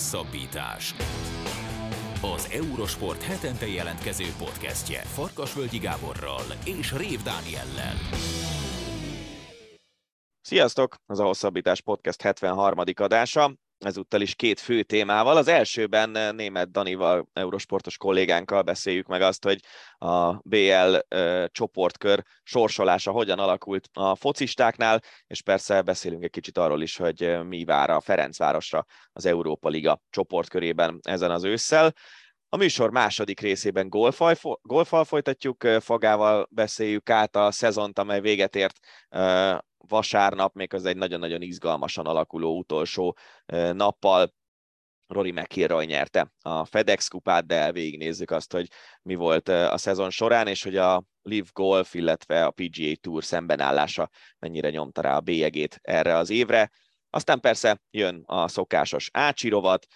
Hosszabbítás. Az Eurosport hetente jelentkező podcastje Farkasvölgyi Gáborral és Rév Dániellel. Sziasztok! Az a Hosszabbítás Podcast 73. adása ezúttal is két fő témával. Az elsőben eh, német Danival, eurosportos kollégánkkal beszéljük meg azt, hogy a BL uh, csoportkör sorsolása hogyan alakult a focistáknál, és persze beszélünk egy kicsit arról is, hogy eh, mi vár a Ferencvárosra az Európa Liga csoportkörében ezen az ősszel. A műsor második részében golfal folytatjuk, Fagával beszéljük át a szezont, amely véget ért vasárnap, még az egy nagyon-nagyon izgalmasan alakuló utolsó nappal. Rory McIlroy nyerte a FedEx kupát, de végignézzük azt, hogy mi volt a szezon során, és hogy a Live Golf, illetve a PGA Tour szembenállása mennyire nyomta rá a bélyegét erre az évre. Aztán persze jön a szokásos Ácsi rovat,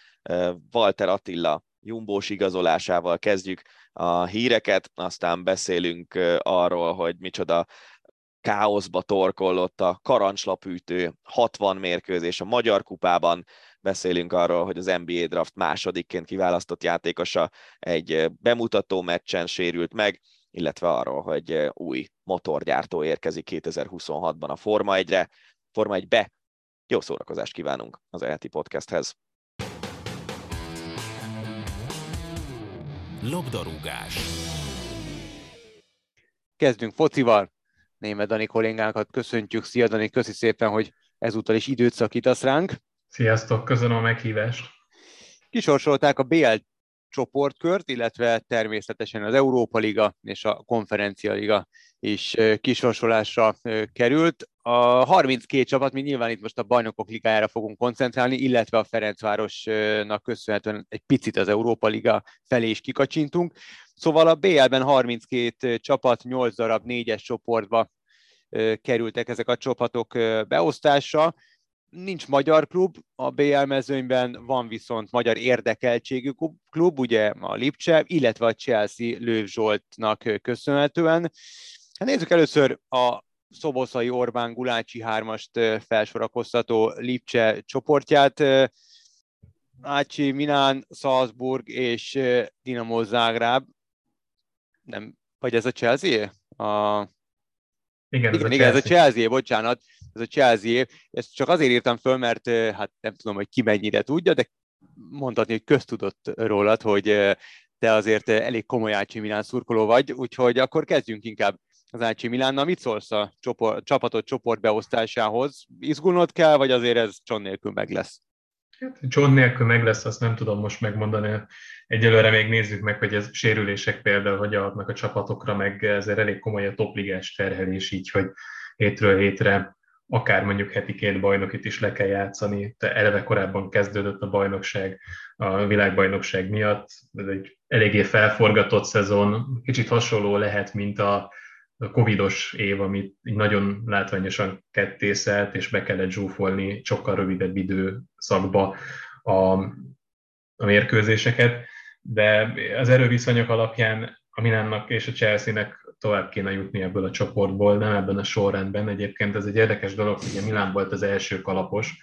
Walter Attila jumbós igazolásával kezdjük a híreket, aztán beszélünk arról, hogy micsoda káoszba torkollott a karancslapűtő 60 mérkőzés a Magyar Kupában, beszélünk arról, hogy az NBA draft másodikként kiválasztott játékosa egy bemutató meccsen sérült meg, illetve arról, hogy új motorgyártó érkezik 2026-ban a Forma 1-re, Forma 1-be. Jó szórakozást kívánunk az ELTI podcasthez. Labdarúgás. Kezdünk focival. Német Dani kollégánkat köszöntjük. Szia Dani, köszi szépen, hogy ezúttal is időt szakítasz ránk. Sziasztok, köszönöm a meghívást. Kisorsolták a BL csoportkört, illetve természetesen az Európa Liga és a Konferencia Liga is kisorsolásra került. A 32 csapat, mi nyilván itt most a bajnokok ligájára fogunk koncentrálni, illetve a Ferencvárosnak köszönhetően egy picit az Európa Liga felé is kikacsintunk. Szóval a BL-ben 32 csapat, 8 darab 4-es csoportba kerültek ezek a csapatok beosztásra. Nincs magyar klub a BL mezőnyben, van viszont magyar érdekeltségű klub, ugye a Lipcse, illetve a Chelsea Lőv Zsoltnak köszönhetően. Hát nézzük először a Szoboszai Orbán Gulácsi hármast felsorakoztató Lipcse csoportját. Ácsi, Milán, Salzburg és Dinamo Zágráb. Nem, vagy ez a Chelsea? A... Igen, igen, ez a igen, Chelsea. ez a Chelsea, bocsánat, ez a Chelsea. Ezt csak azért írtam föl, mert hát nem tudom, hogy ki mennyire tudja, de mondhatni, hogy köztudott rólad, hogy te azért elég komoly Ácsi Milán szurkoló vagy, úgyhogy akkor kezdjünk inkább az Ácsi Milánnal. Mit szólsz a csoport, csapatot csoportbeosztásához? Izgulnod kell, vagy azért ez cson nélkül meg lesz? Hát, John nélkül meg lesz, azt nem tudom most megmondani. Egyelőre még nézzük meg, hogy ez sérülések például hogy adnak a csapatokra, meg ezért elég komoly a topligás terhelés, így, hogy hétről hétre akár mondjuk heti két bajnokit is le kell játszani. De eleve korábban kezdődött a bajnokság a világbajnokság miatt. Ez egy eléggé felforgatott szezon, kicsit hasonló lehet, mint a a covidos év, amit nagyon látványosan kettészelt, és be kellett zsúfolni sokkal rövidebb időszakba a, a mérkőzéseket, de az erőviszonyok alapján a Milánnak és a Chelsea-nek tovább kéne jutni ebből a csoportból, nem ebben a sorrendben. Egyébként ez egy érdekes dolog, hogy a Milán volt az első kalapos,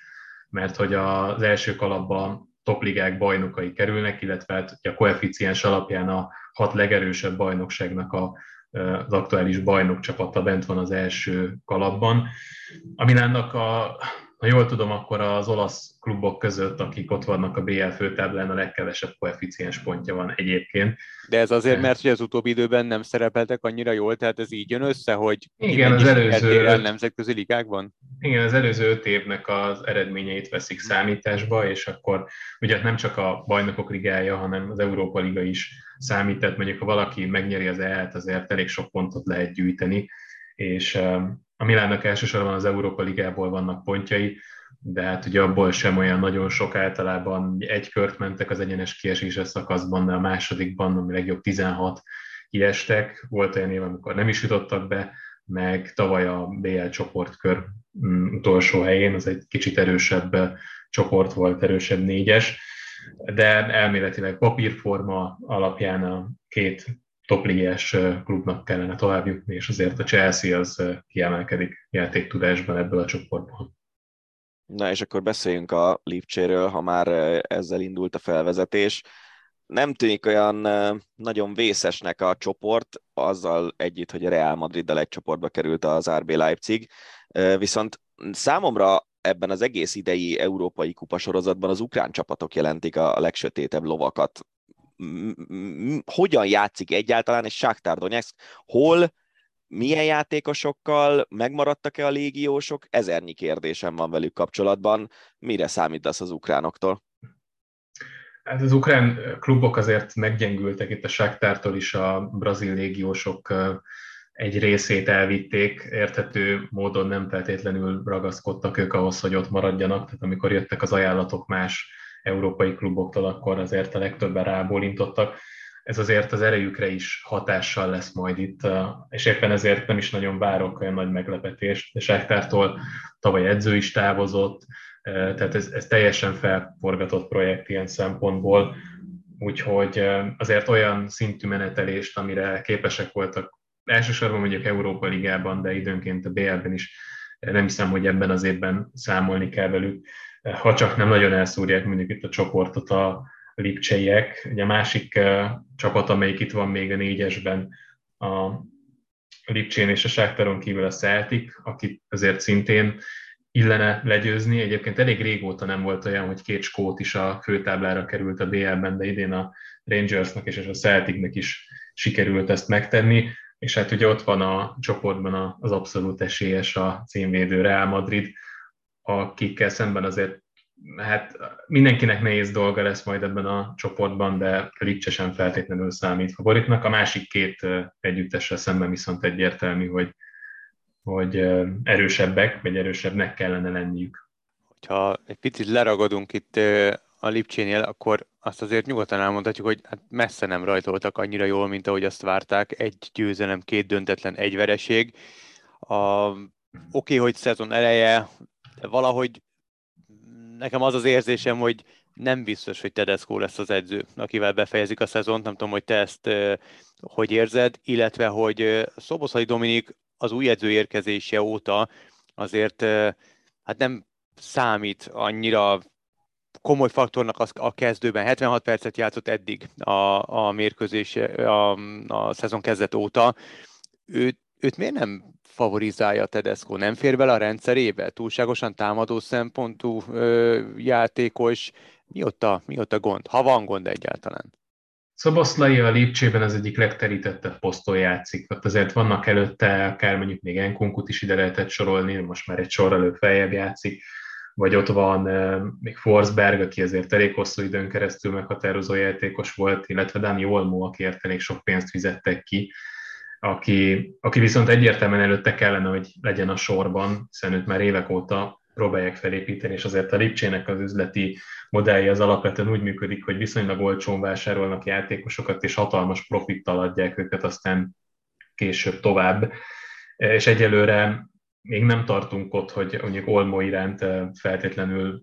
mert hogy az első kalapban topligák bajnokai kerülnek, illetve hát a koeficiens alapján a hat legerősebb bajnokságnak a az aktuális bajnok csapata bent van az első kalapban. A Milánnak, a, ha jól tudom, akkor az olasz klubok között, akik ott vannak a BL főtáblán, a legkevesebb koeficiens pontja van egyébként. De ez azért, mert hogy az utóbbi időben nem szerepeltek annyira jól, tehát ez így jön össze, hogy igen, az előző el nemzetközi ligákban? Igen, az előző öt évnek az eredményeit veszik számításba, és akkor ugye nem csak a bajnokok ligája, hanem az Európa Liga is számít, tehát mondjuk ha valaki megnyeri az EL-t, azért elég sok pontot lehet gyűjteni, és a Milánnak elsősorban az Európa Ligából vannak pontjai, de hát ugye abból sem olyan nagyon sok általában. Egy kört mentek az egyenes kieséses szakaszban, de a másodikban, ami legjobb 16 kiestek, volt olyan év, amikor nem is jutottak be, meg tavaly a BL csoportkör mm, utolsó helyén, az egy kicsit erősebb csoport volt, erősebb négyes, de elméletileg papírforma alapján a két topligás klubnak kellene tovább jutni, és azért a Chelsea az kiemelkedik játéktudásban ebből a csoportból. Na és akkor beszéljünk a Lipcséről, ha már ezzel indult a felvezetés. Nem tűnik olyan nagyon vészesnek a csoport, azzal együtt, hogy a Real Madriddal egy csoportba került az RB Leipzig, viszont számomra ebben az egész idei európai kupasorozatban az ukrán csapatok jelentik a legsötétebb lovakat. Hogyan játszik egyáltalán egy Shakhtar Donetsk? Hol milyen játékosokkal, megmaradtak-e a légiósok? Ezernyi kérdésem van velük kapcsolatban. Mire számítasz az ukránoktól? Hát az ukrán klubok azért meggyengültek, itt a Sáktártól is a brazil légiósok egy részét elvitték, érthető módon nem feltétlenül ragaszkodtak ők ahhoz, hogy ott maradjanak, tehát amikor jöttek az ajánlatok más európai kluboktól, akkor azért a legtöbben rábólintottak. Ez azért az erejükre is hatással lesz majd itt, és éppen ezért nem is nagyon várok olyan nagy meglepetést. És Ektártól tavaly edző is távozott, tehát ez, ez teljesen felforgatott projekt ilyen szempontból, úgyhogy azért olyan szintű menetelést, amire képesek voltak elsősorban mondjuk Európa Ligában, de időnként a BL-ben is nem hiszem, hogy ebben az évben számolni kell velük, ha csak nem nagyon elszúrják mondjuk itt a csoportot a, lipcseiek. Ugye a másik csapat, amelyik itt van még a négyesben, a Lipcsén és a Sáktaron kívül a Celtic, akit azért szintén illene legyőzni. Egyébként elég régóta nem volt olyan, hogy két skót is a főtáblára került a BL-ben, de idén a Rangersnek és a Celticnek is sikerült ezt megtenni. És hát ugye ott van a csoportban az abszolút esélyes a címvédő Real Madrid, akikkel szemben azért hát mindenkinek nehéz dolga lesz majd ebben a csoportban, de Lipcse sem feltétlenül számít favoritnak. A másik két együttessel szemben viszont egyértelmű, hogy, hogy erősebbek, vagy erősebbnek kellene lenniük. Hogyha egy picit leragadunk itt a Lipcsénél, akkor azt azért nyugodtan elmondhatjuk, hogy hát messze nem rajtoltak annyira jól, mint ahogy azt várták. Egy győzelem, két döntetlen, egy vereség. A, oké, okay, hogy szezon eleje, de valahogy nekem az az érzésem, hogy nem biztos, hogy Tedesco lesz az edző, akivel befejezik a szezont. Nem tudom, hogy te ezt hogy érzed, illetve hogy Szoboszai Dominik az új edző érkezése óta azért hát nem számít annyira komoly faktornak az, a kezdőben. 76 percet játszott eddig a, a mérkőzés a, a szezon kezdet óta. Őt, őt miért nem favorizálja Tedesco, nem fér bele a rendszerébe, túlságosan támadó szempontú ö, játékos, mi ott, a, mi ott a gond, ha van gond egyáltalán? Szoboszlai a Lipcsében az egyik legterítettebb poszton játszik. Ott azért vannak előtte, akár mondjuk még Enkunkut is ide lehetett sorolni, most már egy sorrel feljebb játszik, vagy ott van még Forsberg, aki azért elég hosszú időn keresztül meghatározó játékos volt, illetve Dani Olmo, akiért elég sok pénzt fizettek ki aki, aki viszont egyértelműen előtte kellene, hogy legyen a sorban, hiszen őt már évek óta próbálják felépíteni, és azért a Lipcsének az üzleti modellje az alapvetően úgy működik, hogy viszonylag olcsón vásárolnak játékosokat, és hatalmas profittal adják őket aztán később tovább. És egyelőre még nem tartunk ott, hogy mondjuk Olmo iránt feltétlenül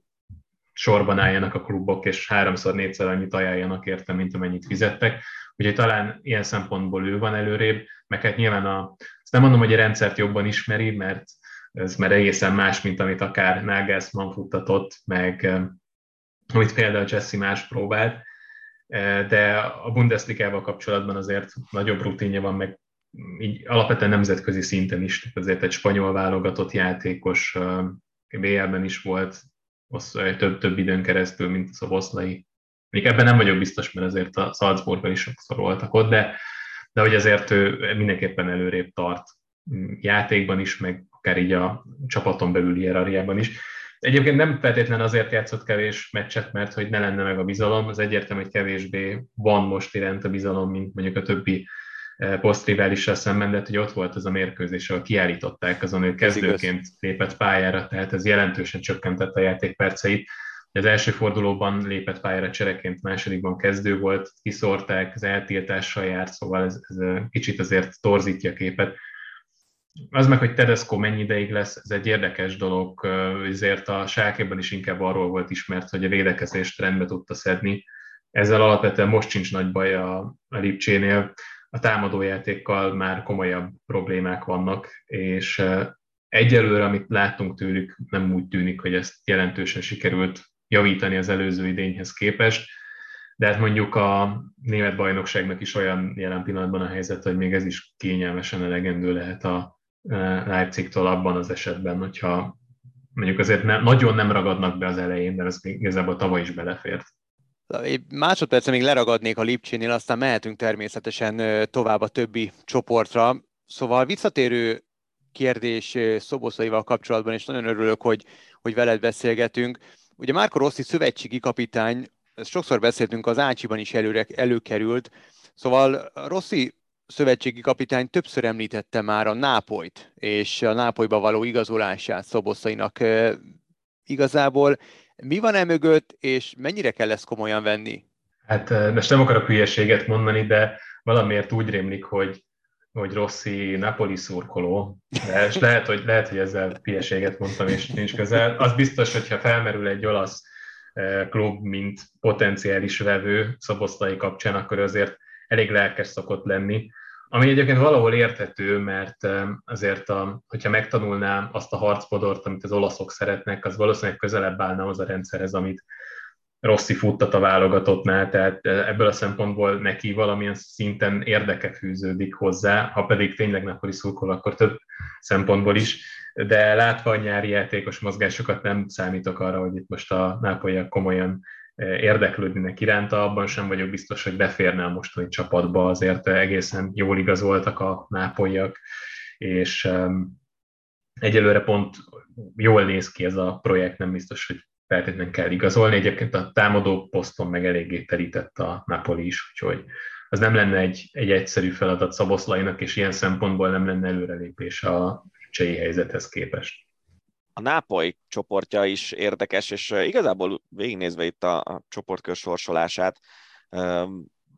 sorban álljanak a klubok, és háromszor, négyszer annyit ajánljanak érte, mint amennyit fizettek. Úgyhogy talán ilyen szempontból ő van előrébb, meg hát nyilván a, azt nem mondom, hogy a rendszert jobban ismeri, mert ez már egészen más, mint amit akár Nagelsmann futtatott, meg eh, amit például Jesse más próbált, eh, de a Bundesliga-val kapcsolatban azért nagyobb rutinja van, meg így alapvetően nemzetközi szinten is, azért egy spanyol válogatott játékos BL-ben eh, is volt több, több időn keresztül, mint a Szoboszlai. Még ebben nem vagyok biztos, mert azért a Salzburgban is sokszor voltak ott, de de hogy azért ő mindenképpen előrébb tart mm, játékban is, meg akár így a csapaton belül hierarchiában is. Egyébként nem feltétlenül azért játszott kevés meccset, mert hogy ne lenne meg a bizalom, az egyértelmű, hogy kevésbé van most iránt a bizalom, mint mondjuk a többi eh, posztriválissal szemben, de hogy ott volt az a mérkőzés, ahol kiállították azon, hogy kezdőként lépett pályára, tehát ez jelentősen csökkentette a játékperceit. Az első fordulóban lépett pályára csereként, másodikban kezdő volt, kiszórták, az eltiltással járt, szóval ez, ez kicsit azért torzítja a képet. Az meg, hogy Tedesco mennyi ideig lesz, ez egy érdekes dolog, ezért a sákéban is inkább arról volt ismert, hogy a védekezést rendbe tudta szedni. Ezzel alapvetően most sincs nagy baj a, a Lipcsénél, a támadójátékkal már komolyabb problémák vannak, és egyelőre, amit láttunk tőlük, nem úgy tűnik, hogy ezt jelentősen sikerült javítani az előző idényhez képest, de hát mondjuk a német bajnokságnak is olyan jelen pillanatban a helyzet, hogy még ez is kényelmesen elegendő lehet a Leipzigtől abban az esetben, hogyha mondjuk azért ne, nagyon nem ragadnak be az elején, de ez igazából tavaly is belefért. Másodpercen még leragadnék a Lipcsénél, aztán mehetünk természetesen tovább a többi csoportra. Szóval visszatérő kérdés Szoboszaival kapcsolatban, és nagyon örülök, hogy, hogy veled beszélgetünk. Ugye Márko Rossi szövetségi kapitány, ezt sokszor beszéltünk, az Ácsiban is előre, előkerült, szóval Rossi szövetségi kapitány többször említette már a Nápolyt, és a Nápolyba való igazolását Szoboszainak. Igazából mi van e mögött, és mennyire kell ezt komolyan venni? Hát most nem akarok hülyeséget mondani, de valamiért úgy rémlik, hogy hogy Rossi Napoli szurkoló, és lehet, hogy, lehet, hogy ezzel hülyeséget mondtam, és nincs közel. Az biztos, hogyha felmerül egy olasz klub, mint potenciális vevő Szoboszlai kapcsán, akkor azért elég lelkes szokott lenni. Ami egyébként valahol érthető, mert azért, a, hogyha megtanulnám azt a harcpodort, amit az olaszok szeretnek, az valószínűleg közelebb állna az a rendszerhez, amit Rossi futtat a válogatottnál, tehát ebből a szempontból neki valamilyen szinten érdeke fűződik hozzá, ha pedig tényleg Napoli szurkol, akkor több szempontból is, de látva a nyári játékos mozgásokat nem számítok arra, hogy itt most a nápolyak komolyan érdeklődnének iránta, abban sem vagyok biztos, hogy beférne a mostani csapatba, azért egészen jól igazoltak a nápolyak, és egyelőre pont jól néz ki ez a projekt, nem biztos, hogy feltétlenül kell igazolni. Egyébként a támadó poszton meg eléggé terített a Napoli is, úgyhogy az nem lenne egy, egy egyszerű feladat Szaboszlainak, és ilyen szempontból nem lenne előrelépés a csei helyzethez képest a Nápoly csoportja is érdekes, és igazából végignézve itt a, a csoportkör sorsolását,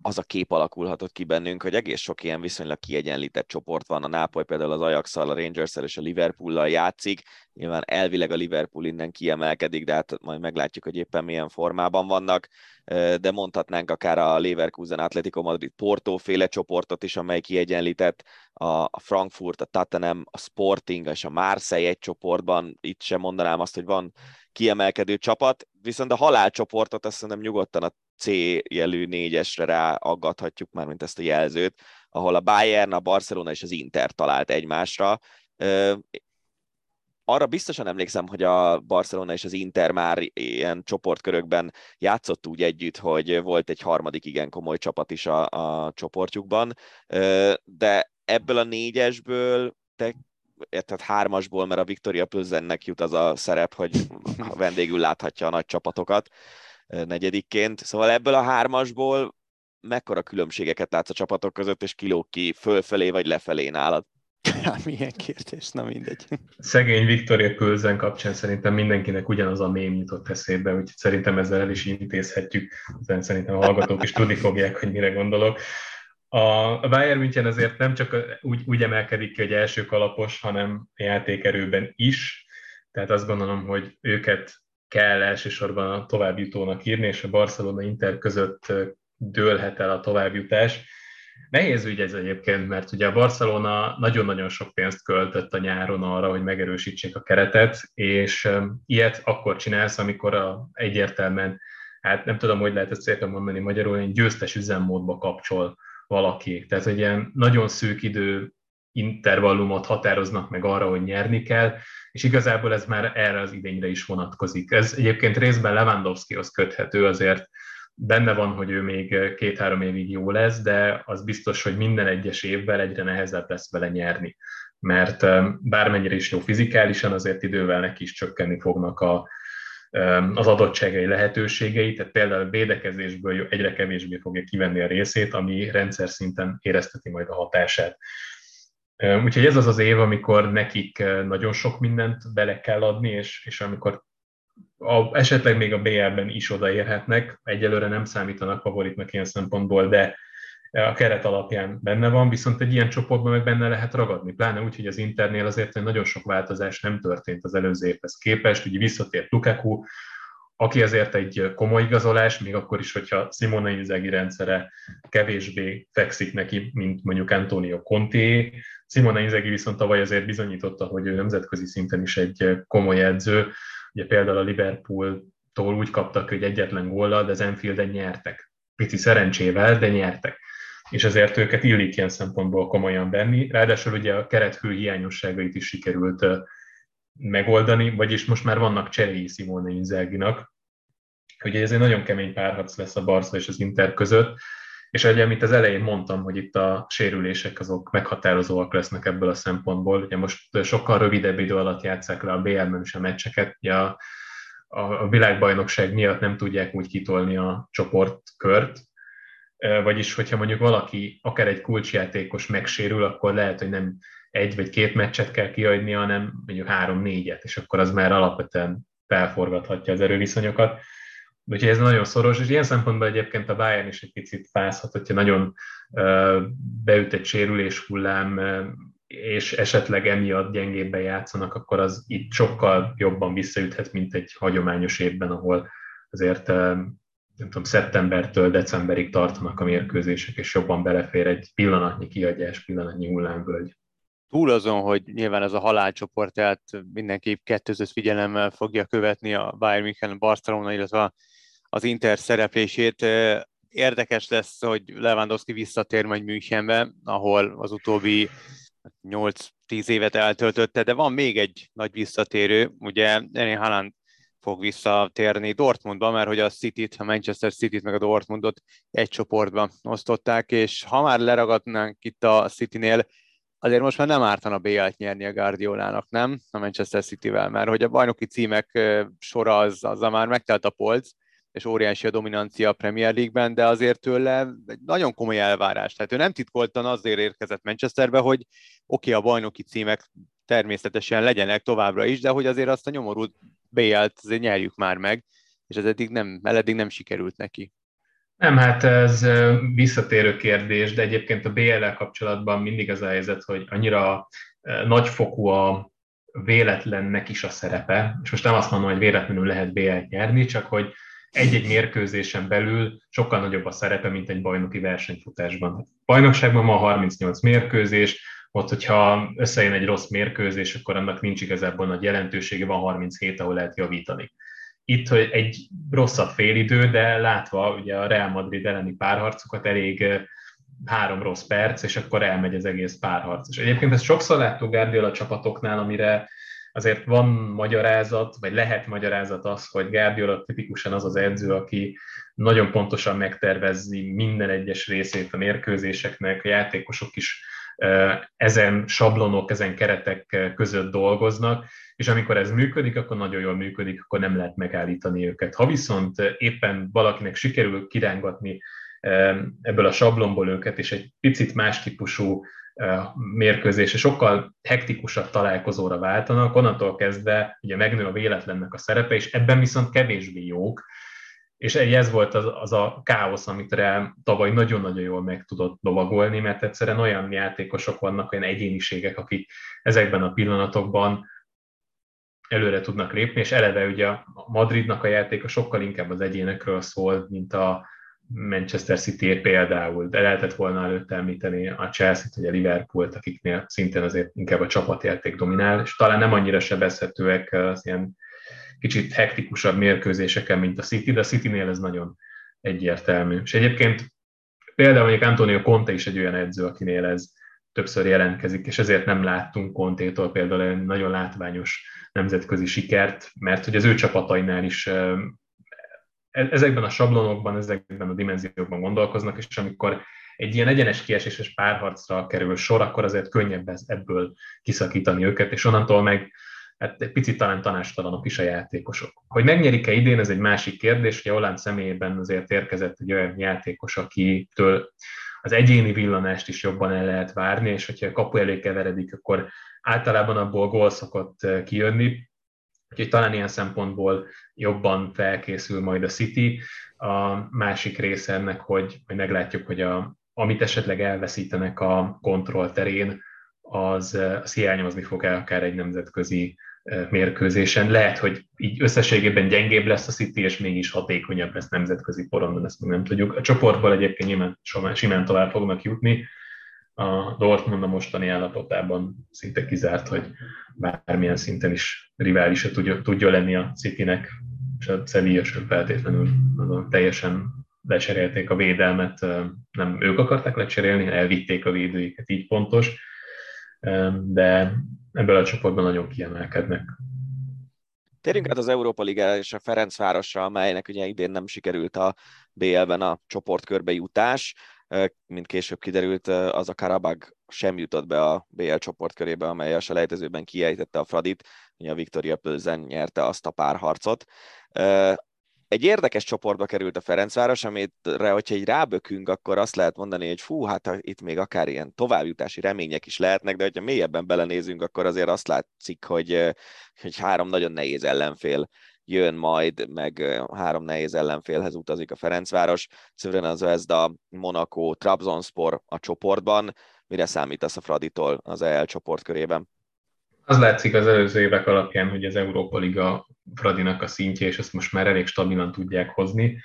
az a kép alakulhatott ki bennünk, hogy egész sok ilyen viszonylag kiegyenlített csoport van. A Nápoly például az ajax a rangers és a Liverpool-lal játszik. Nyilván elvileg a Liverpool innen kiemelkedik, de hát majd meglátjuk, hogy éppen milyen formában vannak. De mondhatnánk akár a Leverkusen, Atletico Madrid, Porto féle csoportot is, amely kiegyenlített. A Frankfurt, a Tottenham, a Sporting és a Marseille egy csoportban. Itt sem mondanám azt, hogy van kiemelkedő csapat, viszont a halálcsoportot azt szerintem nyugodtan a C jelű négyesre ráaggathatjuk már, mint ezt a jelzőt, ahol a Bayern, a Barcelona és az Inter talált egymásra. Arra biztosan emlékszem, hogy a Barcelona és az Inter már ilyen csoportkörökben játszott úgy együtt, hogy volt egy harmadik igen komoly csapat is a, a csoportjukban, de ebből a négyesből te tehát hármasból, mert a Victoria Plzennek jut az a szerep, hogy vendégül láthatja a nagy csapatokat negyedikként. Szóval ebből a hármasból mekkora különbségeket látsz a csapatok között, és kilók ki fölfelé vagy lefelé nálad? Hát milyen kérdés, na mindegy. Szegény Viktoria Kölzen kapcsán szerintem mindenkinek ugyanaz a mém jutott eszébe, úgyhogy szerintem ezzel el is intézhetjük. Szerintem a hallgatók is tudni fogják, hogy mire gondolok. A Bayern München azért nem csak úgy, úgy emelkedik ki, hogy első kalapos, hanem játékerőben is, tehát azt gondolom, hogy őket kell elsősorban a továbbjutónak írni, és a Barcelona Inter között dőlhet el a továbbjutás. Nehéz ügy ez egyébként, mert ugye a Barcelona nagyon-nagyon sok pénzt költött a nyáron arra, hogy megerősítsék a keretet, és ilyet akkor csinálsz, amikor a, egyértelműen, hát nem tudom, hogy lehet ezt szépen mondani magyarul, egy győztes üzemmódba kapcsol valaki. Tehát, hogy ilyen nagyon szűk idő intervallumot határoznak meg arra, hogy nyerni kell, és igazából ez már erre az idényre is vonatkozik. Ez egyébként részben Lewandowskihoz köthető, azért benne van, hogy ő még két-három évig jó lesz, de az biztos, hogy minden egyes évvel egyre nehezebb lesz vele nyerni. Mert bármennyire is jó fizikálisan, azért idővel neki is csökkenni fognak a, az adottságai lehetőségei, tehát például védekezésből egyre kevésbé fogja kivenni a részét, ami rendszer szinten érezteti majd a hatását. Úgyhogy ez az az év, amikor nekik nagyon sok mindent bele kell adni, és, és amikor a, esetleg még a BL-ben is odaérhetnek, egyelőre nem számítanak favoritnak ilyen szempontból, de a keret alapján benne van, viszont egy ilyen csoportban meg benne lehet ragadni, pláne úgy, hogy az Internél azért nagyon sok változás nem történt az előző évhez képest, ugye visszatért Lukaku, aki azért egy komoly igazolás, még akkor is, hogyha Simone Inzaghi rendszere kevésbé fekszik neki, mint mondjuk Antonio Conti. Simone Inzaghi viszont tavaly azért bizonyította, hogy ő nemzetközi szinten is egy komoly edző. Ugye például a Liverpool-tól úgy kaptak, hogy egyetlen góllal, de az Enfielden nyertek. Pici szerencsével, de nyertek és ezért őket illik ilyen szempontból komolyan venni. Ráadásul ugye a keretfő hiányosságait is sikerült megoldani, vagyis most már vannak cseréi Simone Inzaghi-nak. Ez egy nagyon kemény párharc lesz a Barca és az Inter között, és ugye, amit az elején mondtam, hogy itt a sérülések azok meghatározóak lesznek ebből a szempontból. Ugye most sokkal rövidebb idő alatt játszák le a BL-ben is a meccseket. Ugye a, a, a világbajnokság miatt nem tudják úgy kitolni a csoportkört, vagyis hogyha mondjuk valaki, akár egy kulcsjátékos megsérül, akkor lehet, hogy nem egy vagy két meccset kell kiadni, hanem mondjuk három-négyet, és akkor az már alapvetően felforgathatja az erőviszonyokat. Úgyhogy ez nagyon szoros, és ilyen szempontból egyébként a Bayern is egy picit fázhat, hogyha nagyon beüt egy sérülés hullám, és esetleg emiatt gyengébben játszanak, akkor az itt sokkal jobban visszaüthet, mint egy hagyományos évben, ahol azért nem tudom, szeptembertől decemberig tartanak a mérkőzések, és jobban belefér egy pillanatnyi kiadás, pillanatnyi hullámvölgy túl azon, hogy nyilván ez a halálcsoport, tehát mindenki kettőzött figyelemmel fogja követni a Bayern München, Barcelona, illetve az Inter szereplését. Érdekes lesz, hogy Lewandowski visszatér majd Münchenbe, ahol az utóbbi 8-10 évet eltöltötte, de van még egy nagy visszatérő, ugye Erling Haaland fog visszatérni Dortmundba, mert hogy a city a Manchester City-t meg a Dortmundot egy csoportban osztották, és ha már leragadnánk itt a City-nél, azért most már nem ártana BL-t nyerni a Guardiolának, nem? A Manchester City-vel, mert hogy a bajnoki címek sora az, az már megtelt a polc, és óriási a dominancia a Premier League-ben, de azért tőle egy nagyon komoly elvárás. Tehát ő nem titkoltan azért érkezett Manchesterbe, hogy oké, okay, a bajnoki címek természetesen legyenek továbbra is, de hogy azért azt a nyomorult BL-t azért nyerjük már meg, és ez eddig nem, eddig nem sikerült neki. Nem, hát ez visszatérő kérdés, de egyébként a BL-el kapcsolatban mindig az a helyzet, hogy annyira nagyfokú a véletlennek is a szerepe, és most nem azt mondom, hogy véletlenül lehet BL-t nyerni, csak hogy egy-egy mérkőzésen belül sokkal nagyobb a szerepe, mint egy bajnoki versenyfutásban. Bajnokságban ma 38 mérkőzés, ott, hogyha összejön egy rossz mérkőzés, akkor annak nincs igazából nagy jelentősége, van 37, ahol lehet javítani itt hogy egy rosszabb félidő, de látva ugye a Real Madrid elleni párharcokat elég három rossz perc, és akkor elmegy az egész párharc. És egyébként ezt sokszor láttuk Guardiola csapatoknál, amire azért van magyarázat, vagy lehet magyarázat az, hogy Guardiola tipikusan az az edző, aki nagyon pontosan megtervezzi minden egyes részét a mérkőzéseknek, a játékosok is ezen sablonok, ezen keretek között dolgoznak, és amikor ez működik, akkor nagyon jól működik, akkor nem lehet megállítani őket. Ha viszont éppen valakinek sikerül kirángatni ebből a sablonból őket, és egy picit más típusú mérkőzés, és sokkal hektikusabb találkozóra váltanak, onnantól kezdve ugye megnő a véletlennek a szerepe, és ebben viszont kevésbé jók, és ez volt az, az a káosz, amit rá tavaly nagyon-nagyon jól meg tudott lovagolni, mert egyszerűen olyan játékosok vannak, olyan egyéniségek, akik ezekben a pillanatokban előre tudnak lépni, és eleve ugye a Madridnak a játéka sokkal inkább az egyénekről szól, mint a Manchester City például, de lehetett volna előtt említeni a Chelsea-t, vagy a Liverpool-t, akiknél szintén azért inkább a csapatjáték dominál, és talán nem annyira sebezhetőek az ilyen kicsit hektikusabb mérkőzéseken, mint a City, de a City-nél ez nagyon egyértelmű. És egyébként például mondjuk Antonio Conte is egy olyan edző, akinél ez többször jelentkezik, és ezért nem láttunk Contétól például egy nagyon látványos nemzetközi sikert, mert hogy az ő csapatainál is e-, ezekben a sablonokban, ezekben a dimenziókban gondolkoznak, és amikor egy ilyen egyenes kieséses párharcra kerül sor, akkor azért könnyebb ebből kiszakítani őket, és onnantól meg hát egy picit talán tanástalanok is a játékosok. Hogy megnyerik-e idén, ez egy másik kérdés, hogy Holland személyében azért érkezett egy olyan játékos, akitől az egyéni villanást is jobban el lehet várni, és hogyha a kapu elé keveredik, akkor általában abból gól szokott kijönni, úgyhogy talán ilyen szempontból jobban felkészül majd a City. A másik része ennek, hogy, hogy meglátjuk, hogy a, amit esetleg elveszítenek a kontroll terén, az, az hiányozni fog el akár egy nemzetközi mérkőzésen. Lehet, hogy így összességében gyengébb lesz a City, és mégis hatékonyabb lesz nemzetközi porondon, ezt még nem tudjuk. A csoportból egyébként nyilván simán tovább fognak jutni. A Dortmund a mostani állapotában szinte kizárt, hogy bármilyen szinten is riválisa tudja, tudja lenni a Citynek, és a Sevilla sem feltétlenül azon teljesen lecserélték a védelmet, nem ők akarták lecserélni, elvitték a védőiket, így pontos, de ebből a csoportban nagyon kiemelkednek. Térjünk át az Európa Liga és a Ferencvárosra, amelynek ugye idén nem sikerült a BL-ben a csoportkörbe jutás. Mint később kiderült, az a Karabag sem jutott be a BL csoportkörébe, amely a selejtezőben kiejtette a Fradit, ugye a Victoria Pölzen nyerte azt a párharcot egy érdekes csoportba került a Ferencváros, amire, hogyha egy rábökünk, akkor azt lehet mondani, hogy fú, hát itt még akár ilyen továbbjutási remények is lehetnek, de hogyha mélyebben belenézünk, akkor azért azt látszik, hogy, hogy három nagyon nehéz ellenfél jön majd, meg három nehéz ellenfélhez utazik a Ferencváros, Szövren az Zvezda, Monaco, Trabzonspor a csoportban. Mire számítasz a Fraditól az EL csoportkörében? Az látszik az előző évek alapján, hogy az Európa Liga Fradinak a szintje, és ezt most már elég stabilan tudják hozni.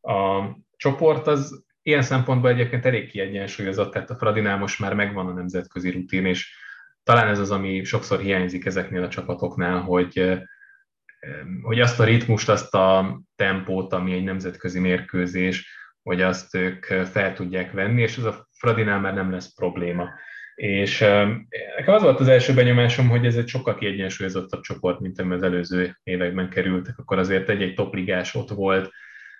A csoport az ilyen szempontból egyébként elég kiegyensúlyozott, tehát a Fradinál most már megvan a nemzetközi rutin, és talán ez az, ami sokszor hiányzik ezeknél a csapatoknál, hogy, hogy azt a ritmust, azt a tempót, ami egy nemzetközi mérkőzés, hogy azt ők fel tudják venni, és ez a Fradinál már nem lesz probléma. És nekem az volt az első benyomásom, hogy ez egy sokkal kiegyensúlyozottabb csoport, mint ami az előző években kerültek. Akkor azért egy-egy topligás ott volt,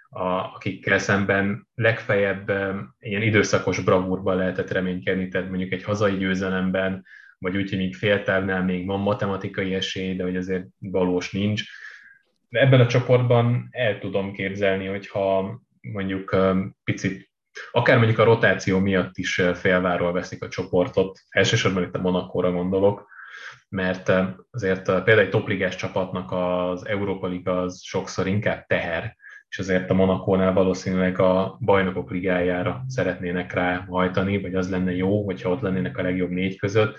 a, akikkel szemben legfeljebb ilyen időszakos bravúrban lehetett reménykedni, tehát mondjuk egy hazai győzelemben, vagy úgy, hogy még féltávnál még van matematikai esély, de hogy azért valós nincs. De ebben a csoportban el tudom képzelni, hogyha mondjuk picit akár mondjuk a rotáció miatt is félváról veszik a csoportot, elsősorban itt a Monakóra gondolok, mert azért például egy topligás csapatnak az Európa Liga az sokszor inkább teher, és azért a Monakónál valószínűleg a bajnokok ligájára szeretnének ráhajtani, vagy az lenne jó, hogyha ott lennének a legjobb négy között,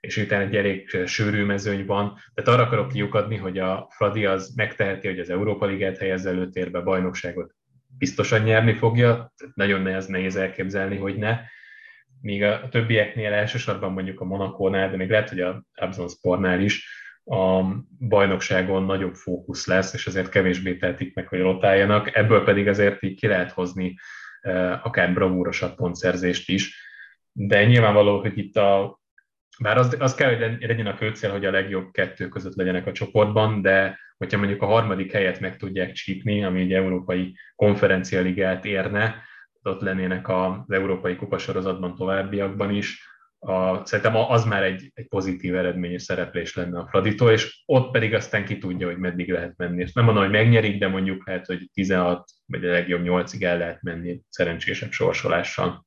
és utána egy elég sűrű mezőny van. Tehát arra akarok kiukadni, hogy a Fradi az megteheti, hogy az Európa Ligát helyez előtérbe, bajnokságot biztosan nyerni fogja, nagyon nehéz, nehéz elképzelni, hogy ne. Míg a többieknél elsősorban mondjuk a Monakónál, de még lehet, hogy a Spornál is a bajnokságon nagyobb fókusz lesz, és azért kevésbé tehetik meg, hogy rotáljanak. Ebből pedig azért így ki lehet hozni eh, akár bravúrosabb pontszerzést is. De nyilvánvaló, hogy itt a bár az, az kell, hogy legyen a fő hogy a legjobb kettő között legyenek a csoportban, de hogyha mondjuk a harmadik helyet meg tudják csípni, ami egy európai konferencialigát érne, ott lennének az európai kupasorozatban továbbiakban is, a, szerintem az már egy, egy pozitív eredmény és szereplés lenne a Fraditól, és ott pedig aztán ki tudja, hogy meddig lehet menni. És nem mondom, hogy megnyerik, de mondjuk lehet, hogy 16 vagy a legjobb 8-ig el lehet menni szerencsésebb sorsolással.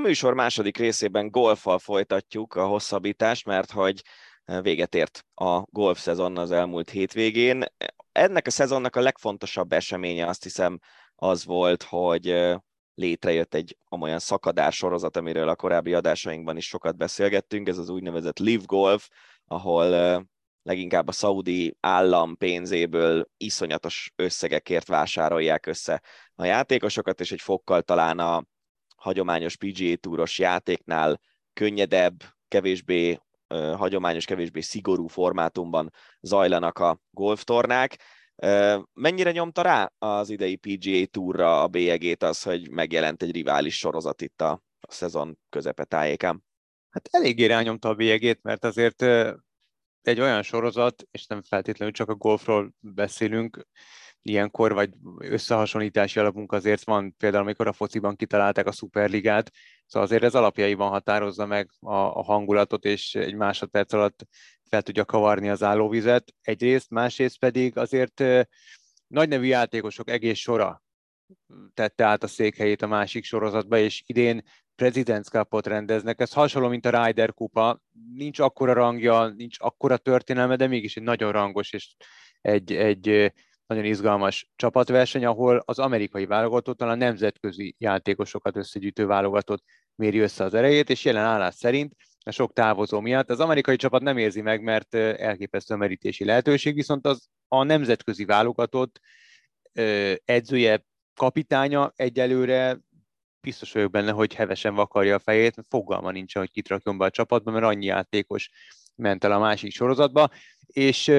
Műsor második részében golfal folytatjuk a hosszabbítást, mert hogy eh, véget ért a golf szezon az elmúlt hétvégén. Ennek a szezonnak a legfontosabb eseménye azt hiszem az volt, hogy eh, létrejött egy olyan szakadár sorozat, amiről a korábbi adásainkban is sokat beszélgettünk, ez az úgynevezett Live Golf, ahol eh, leginkább a szaudi állam pénzéből iszonyatos összegekért vásárolják össze a játékosokat, és egy fokkal talán a hagyományos PGA túros játéknál könnyedebb, kevésbé hagyományos, kevésbé szigorú formátumban zajlanak a golftornák. Mennyire nyomta rá az idei PGA túra a bélyegét az, hogy megjelent egy rivális sorozat itt a szezon közepe tájékán? Hát eléggé rányomta a bélyegét, mert azért egy olyan sorozat, és nem feltétlenül csak a golfról beszélünk, ilyenkor, vagy összehasonlítási alapunk azért van, például amikor a fociban kitalálták a szuperligát, szóval azért ez alapjaiban határozza meg a, a hangulatot, és egy másodperc alatt fel tudja kavarni az állóvizet egyrészt, másrészt pedig azért nagy nevű játékosok egész sora tette át a székhelyét a másik sorozatba, és idén President's Cup-ot rendeznek. Ez hasonló, mint a Ryder kupa. Nincs akkora rangja, nincs akkora történelme, de mégis egy nagyon rangos és egy, egy nagyon izgalmas csapatverseny, ahol az amerikai válogatott a nemzetközi játékosokat összegyűjtő válogatott méri össze az erejét, és jelen állás szerint a sok távozó miatt. Az amerikai csapat nem érzi meg, mert elképesztő merítési lehetőség, viszont az a nemzetközi válogatott edzője, kapitánya egyelőre biztos vagyok benne, hogy hevesen vakarja a fejét, mert fogalma nincs, hogy kit rakjon be a csapatba, mert annyi játékos ment el a másik sorozatba, és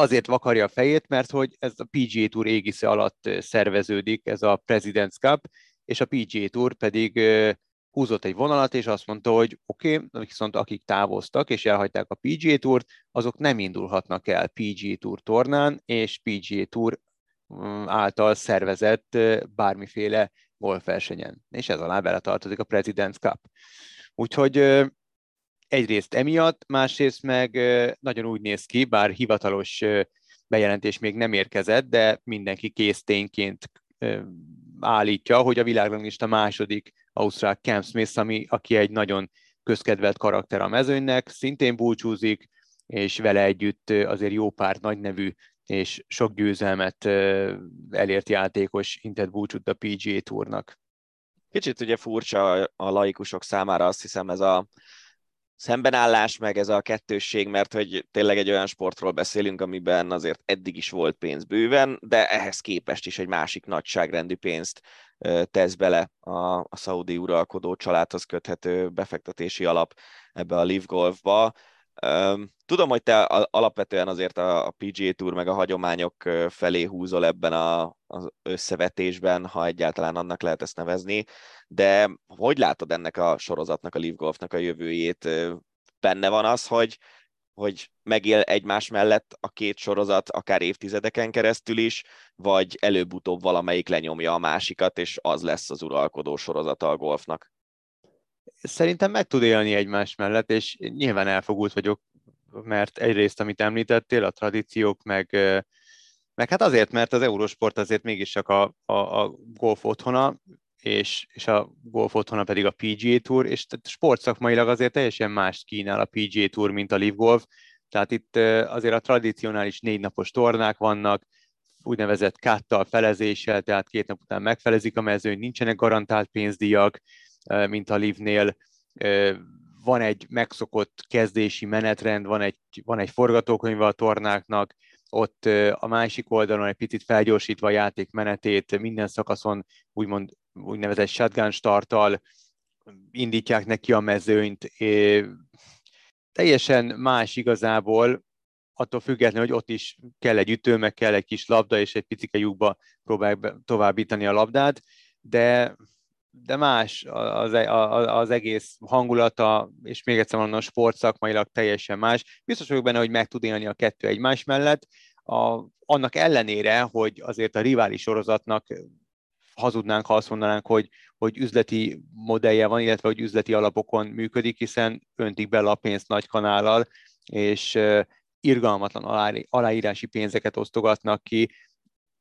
azért vakarja a fejét, mert hogy ez a PGA Tour égisze alatt szerveződik, ez a President's Cup, és a PGA Tour pedig húzott egy vonalat, és azt mondta, hogy oké, okay, viszont akik távoztak és elhagyták a PGA Tourt, azok nem indulhatnak el PGA Tour tornán, és PGA Tour mm, által szervezett bármiféle golfversenyen. És ez alá beletartozik a President's Cup. Úgyhogy egyrészt emiatt, másrészt meg nagyon úgy néz ki, bár hivatalos bejelentés még nem érkezett, de mindenki késztényként állítja, hogy a világranglista második Ausztrál Cam Smith, ami, aki egy nagyon közkedvelt karakter a mezőnynek, szintén búcsúzik, és vele együtt azért jó pár nagy nevű és sok győzelmet elért játékos intett búcsút a PGA Tournak. Kicsit ugye furcsa a laikusok számára azt hiszem ez a szembenállás, meg ez a kettősség, mert hogy tényleg egy olyan sportról beszélünk, amiben azért eddig is volt pénz bőven, de ehhez képest is egy másik nagyságrendű pénzt tesz bele a, a szaudi uralkodó családhoz köthető befektetési alap ebbe a Live Golfba. Tudom, hogy te alapvetően azért a PGA Tour meg a hagyományok felé húzol ebben a, az összevetésben, ha egyáltalán annak lehet ezt nevezni, de hogy látod ennek a sorozatnak, a Live Golfnak a jövőjét? Benne van az, hogy, hogy megél egymás mellett a két sorozat akár évtizedeken keresztül is, vagy előbb-utóbb valamelyik lenyomja a másikat, és az lesz az uralkodó sorozata a golfnak? Szerintem meg tud élni egymás mellett, és nyilván elfogult vagyok, mert egyrészt, amit említettél, a tradíciók, meg, meg hát azért, mert az Eurosport azért mégis csak a, a, a golf otthona, és, és a golf otthona pedig a PGA Tour, és sportszakmailag azért teljesen más kínál a PGA Tour, mint a Live Golf, tehát itt azért a tradicionális négy napos tornák vannak, úgynevezett káttal, felezéssel, tehát két nap után megfelezik a mezőny, nincsenek garantált pénzdíjak, mint a Live-nél, van egy megszokott kezdési menetrend, van egy, van egy forgatókönyv a tornáknak, ott a másik oldalon egy picit felgyorsítva a játék menetét, minden szakaszon úgymond úgynevezett shotgun starttal indítják neki a mezőnyt. Teljesen más igazából, attól függetlenül, hogy ott is kell egy ütő, meg kell egy kis labda, és egy picike lyukba próbálják továbbítani a labdát, de de más az, e, az egész hangulata, és még egyszer mondom, sportszakmailag teljesen más. Biztos vagyok benne, hogy meg tud élni a kettő egymás mellett, a, annak ellenére, hogy azért a rivális sorozatnak hazudnánk, ha azt mondanánk, hogy, hogy üzleti modellje van, illetve hogy üzleti alapokon működik, hiszen öntik bele a pénzt nagy kanállal, és irgalmatlan aláírási pénzeket osztogatnak ki,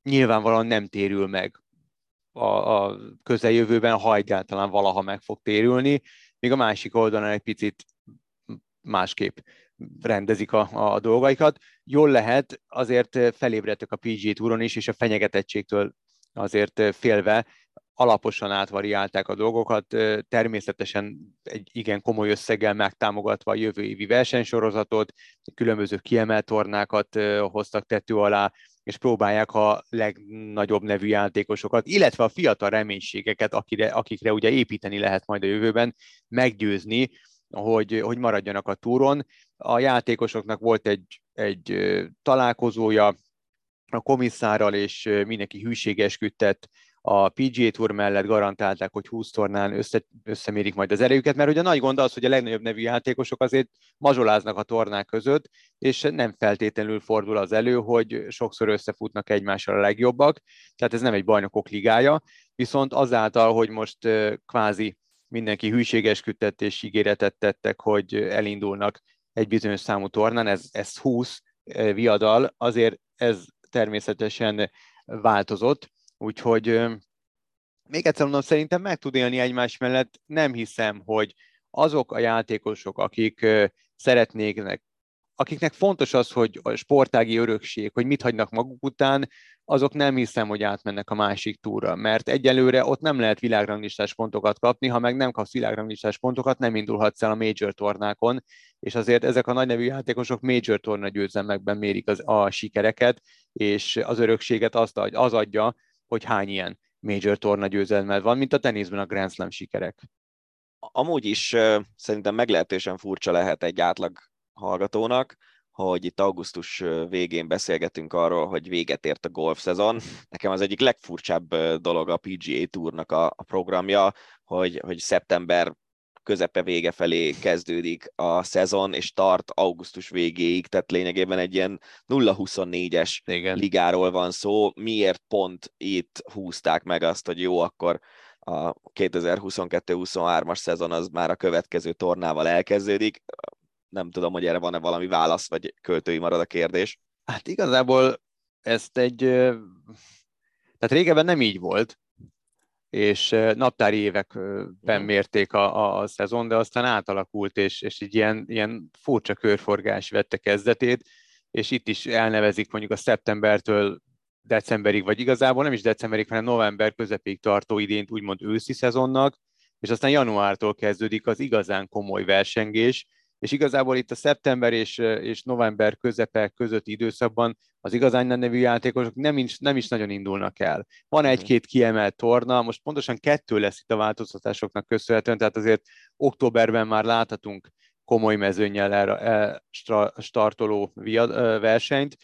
nyilvánvalóan nem térül meg a, a közeljövőben, ha egyáltalán valaha meg fog térülni, míg a másik oldalon egy picit másképp rendezik a, a dolgaikat. Jól lehet, azért felébredtek a PG túron is, és a fenyegetettségtől azért félve alaposan átvariálták a dolgokat, természetesen egy igen komoly összeggel megtámogatva a jövő évi versenysorozatot, különböző kiemelt tornákat hoztak tető alá, és próbálják a legnagyobb nevű játékosokat, illetve a fiatal reménységeket, akire, akikre ugye építeni lehet majd a jövőben, meggyőzni, hogy, hogy maradjanak a túron. A játékosoknak volt egy, egy találkozója a komisszárral, és mindenki hűségeskedett a PGA Tour mellett garantálták, hogy 20 tornán össze, összemérik majd az erejüket, mert ugye a nagy gond az, hogy a legnagyobb nevű játékosok azért mazsoláznak a tornák között, és nem feltétlenül fordul az elő, hogy sokszor összefutnak egymással a legjobbak, tehát ez nem egy bajnokok ligája, viszont azáltal, hogy most kvázi mindenki hűségeskedett és ígéretet tettek, hogy elindulnak egy bizonyos számú tornán, ez, ez 20 viadal, azért ez természetesen változott, Úgyhogy még egyszer mondom, szerintem meg tud élni egymás mellett. Nem hiszem, hogy azok a játékosok, akik szeretnének akiknek fontos az, hogy a sportági örökség, hogy mit hagynak maguk után, azok nem hiszem, hogy átmennek a másik túra, mert egyelőre ott nem lehet világranglistás pontokat kapni, ha meg nem kapsz világranglistás pontokat, nem indulhatsz el a major tornákon, és azért ezek a nagynevű játékosok major torna győzelmekben mérik az, a sikereket, és az örökséget azt az adja, hogy hány ilyen major torna győzelmed van, mint a teniszben a Grand Slam sikerek. Amúgy is szerintem meglehetősen furcsa lehet egy átlag hallgatónak, hogy itt augusztus végén beszélgetünk arról, hogy véget ért a golf szezon. Nekem az egyik legfurcsább dolog a PGA Tournak a, a programja, hogy, hogy szeptember közepe vége felé kezdődik a szezon, és tart augusztus végéig, tehát lényegében egy ilyen 0-24-es Igen. ligáról van szó. Miért pont itt húzták meg azt, hogy jó, akkor a 2022-23-as szezon az már a következő tornával elkezdődik nem tudom, hogy erre van-e valami válasz, vagy költői marad a kérdés. Hát igazából ezt egy, tehát régebben nem így volt, és naptári években mérték a, a, a szezon, de aztán átalakult, és, és így ilyen, ilyen furcsa körforgás vette kezdetét, és itt is elnevezik mondjuk a szeptembertől decemberig, vagy igazából nem is decemberig, hanem november közepéig tartó idént úgymond őszi szezonnak, és aztán januártól kezdődik az igazán komoly versengés, és igazából itt a szeptember és, és november közepe közötti időszakban az igazán nevű játékosok nem is, nem is nagyon indulnak el. Van mhm. egy-két kiemelt torna, most pontosan kettő lesz itt a változtatásoknak köszönhetően, tehát azért októberben már láthatunk komoly mezőnyel erre startoló versenyt,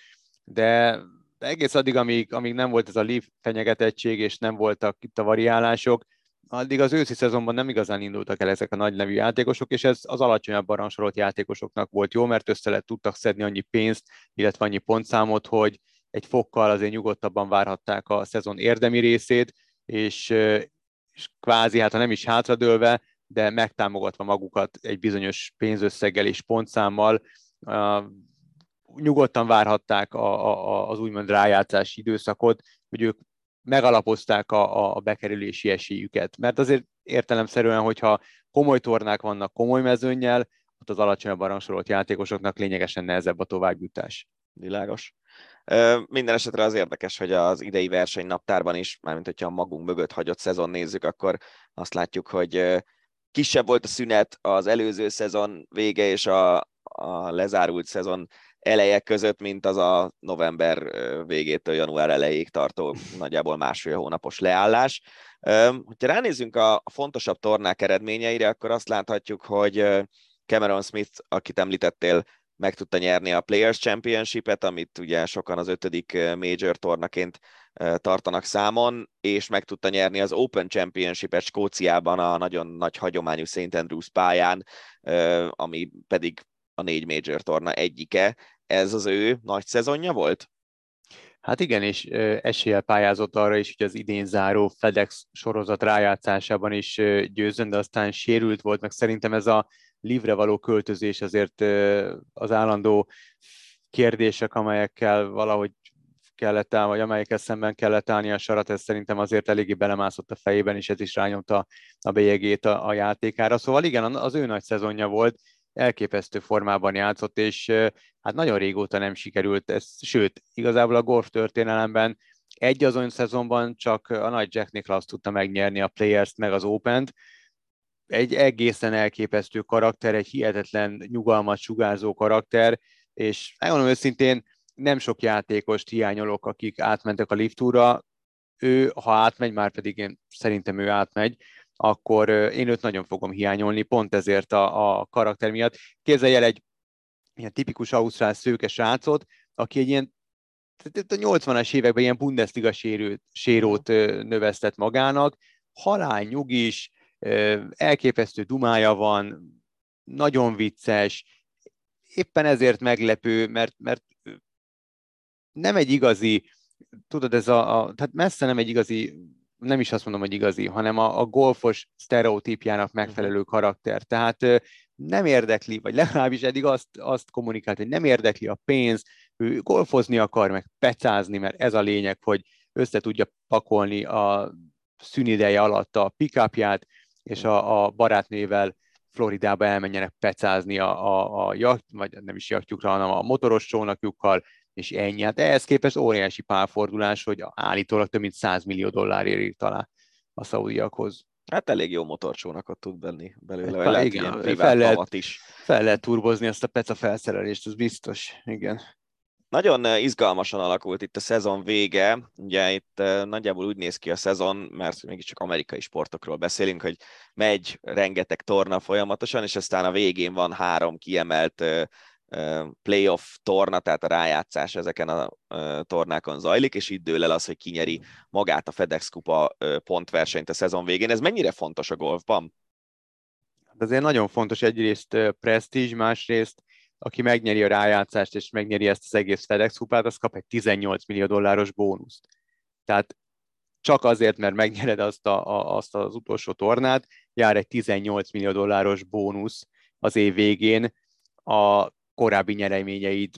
de egész addig, amíg, amíg nem volt ez a Leaf fenyegetettség, és nem voltak itt a variálások, addig az őszi szezonban nem igazán indultak el ezek a nagy nevű játékosok, és ez az alacsonyabban rangsorolt játékosoknak volt jó, mert össze lett tudtak szedni annyi pénzt, illetve annyi pontszámot, hogy egy fokkal azért nyugodtabban várhatták a szezon érdemi részét, és, és kvázi, hát ha nem is hátradőlve, de megtámogatva magukat egy bizonyos pénzösszeggel és pontszámmal, nyugodtan várhatták a, a, az úgymond rájátszási időszakot, hogy ők megalapozták a, a bekerülési esélyüket. Mert azért értelemszerűen, hogyha komoly tornák vannak komoly mezőnnyel, ott az alacsonyabban rangsorolt játékosoknak lényegesen nehezebb a továbbjutás. Világos. Minden esetre az érdekes, hogy az idei versenynaptárban is, mármint hogyha a magunk mögött hagyott szezon nézzük, akkor azt látjuk, hogy kisebb volt a szünet az előző szezon vége és a, a lezárult szezon eleje között, mint az a november végétől január elejéig tartó nagyjából másfél hónapos leállás. Hogyha ránézzünk a fontosabb tornák eredményeire, akkor azt láthatjuk, hogy Cameron Smith, akit említettél, meg tudta nyerni a Players Championship-et, amit ugye sokan az ötödik major tornaként tartanak számon, és meg tudta nyerni az Open Championship-et Skóciában a nagyon nagy hagyományú St. Andrews pályán, ami pedig a négy major torna egyike ez az ő nagy szezonja volt? Hát igen, és eséllyel pályázott arra is, hogy az idén záró FedEx sorozat rájátszásában is győzön, de aztán sérült volt, meg szerintem ez a livre való költözés azért az állandó kérdések, amelyekkel valahogy kellett áll, vagy amelyekkel szemben kellett állni a sarat, ez szerintem azért eléggé belemászott a fejében, és ez is rányomta a bélyegét a, a játékára. Szóval igen, az ő nagy szezonja volt, elképesztő formában játszott, és hát nagyon régóta nem sikerült ez, sőt, igazából a golf történelemben egy azon szezonban csak a nagy Jack Nicklaus tudta megnyerni a Players-t, meg az Open-t, egy egészen elképesztő karakter, egy hihetetlen nyugalmat sugárzó karakter, és megmondom őszintén, nem sok játékost hiányolok, akik átmentek a liftúra, ő, ha átmegy, már pedig én szerintem ő átmegy, akkor én őt nagyon fogom hiányolni, pont ezért a, a karakter miatt. Képzelj el egy ilyen tipikus ausztrál szőke srácot, aki egy ilyen a 80-as években ilyen Bundesliga sérült, sérót növesztett magának, halál nyugis, elképesztő dumája van, nagyon vicces, éppen ezért meglepő, mert, mert nem egy igazi, tudod, ez a, a, tehát messze nem egy igazi nem is azt mondom, hogy igazi, hanem a, a golfos sztereotípjának mhm. megfelelő karakter. Tehát nem érdekli, vagy legalábbis eddig azt, azt kommunikált, hogy nem érdekli a pénz, ő golfozni akar, meg pecázni, mert ez a lényeg, hogy össze tudja pakolni a szünideje alatt a pickupját, és a, a barátnével Floridába elmenjenek pecázni a, a, a jacht, vagy nem is jachtjukra, hanem a motoros csónakjukkal, és ennyi. Hát ehhez képest óriási pálfordulás, hogy állítólag több mint 100 millió dollárért írt alá a szaudiakhoz. Hát elég jó motorcsónakot tud benni belőle, Hát, vagy igen, lehet fel lehet- lehet, is. Fel lehet turbozni ezt a peca felszerelést, ez biztos. Igen. Nagyon eh, izgalmasan alakult itt a szezon vége. Ugye itt eh, nagyjából úgy néz ki a szezon, mert mégiscsak amerikai sportokról beszélünk, hogy megy rengeteg torna folyamatosan, és aztán a végén van három kiemelt eh, playoff torna, tehát a rájátszás ezeken a tornákon zajlik, és itt dől el az, hogy kinyeri magát a FedEx Kupa pontversenyt a szezon végén. Ez mennyire fontos a golfban? Hát azért nagyon fontos egyrészt presztízs, másrészt aki megnyeri a rájátszást és megnyeri ezt az egész FedEx kupát, az kap egy 18 millió dolláros bónuszt. Tehát csak azért, mert megnyered azt, a, a, azt az utolsó tornát, jár egy 18 millió dolláros bónusz az év végén a korábbi nyereményeid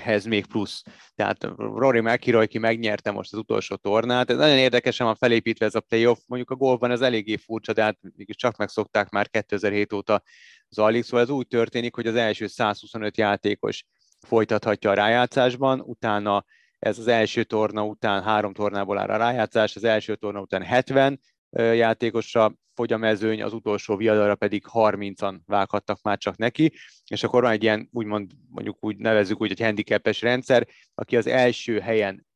hez még plusz. Tehát Rory McIlroy, aki megnyerte most az utolsó tornát, ez nagyon érdekesen van felépítve ez a playoff, mondjuk a golfban ez eléggé furcsa, de hát csak megszokták már 2007 óta zajlik, szóval ez úgy történik, hogy az első 125 játékos folytathatja a rájátszásban, utána ez az első torna után három tornából áll a rájátszás, az első torna után 70 játékosra fogy a mezőny, az utolsó viadalra pedig 30-an vághattak már csak neki, és akkor van egy ilyen, úgymond, mondjuk úgy nevezzük úgy, egy handicapes rendszer, aki az első helyen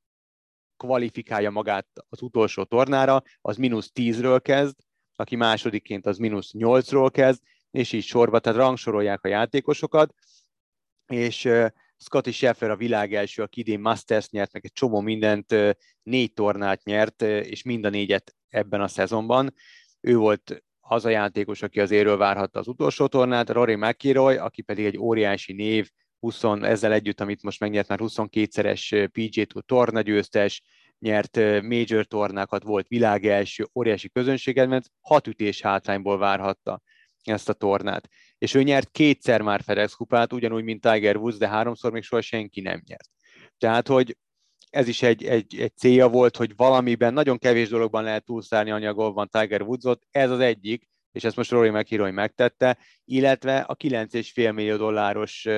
kvalifikálja magát az utolsó tornára, az mínusz 10-ről kezd, aki másodikként az mínusz 8-ról kezd, és így sorba, tehát rangsorolják a játékosokat, és Scotty Scheffler a világ első, aki idén Masters nyert, meg egy csomó mindent, négy tornát nyert, és mind a négyet ebben a szezonban. Ő volt az a játékos, aki az éről várhatta az utolsó tornát, Rory McIlroy, aki pedig egy óriási név, 20, ezzel együtt, amit most megnyert már 22-szeres PGA Tour tornagyőztes, nyert major tornákat, volt világ első, óriási közönséget, hat ütés hátrányból várhatta ezt a tornát. És ő nyert kétszer már FedEx kupát, ugyanúgy, mint Tiger Woods, de háromszor még soha senki nem nyert. Tehát, hogy ez is egy, egy, egy célja volt, hogy valamiben, nagyon kevés dologban lehet túlszárnyalni a golfban Tiger Woodsot, ez az egyik, és ezt most Rory McIlroy megtette, illetve a 9,5 millió dolláros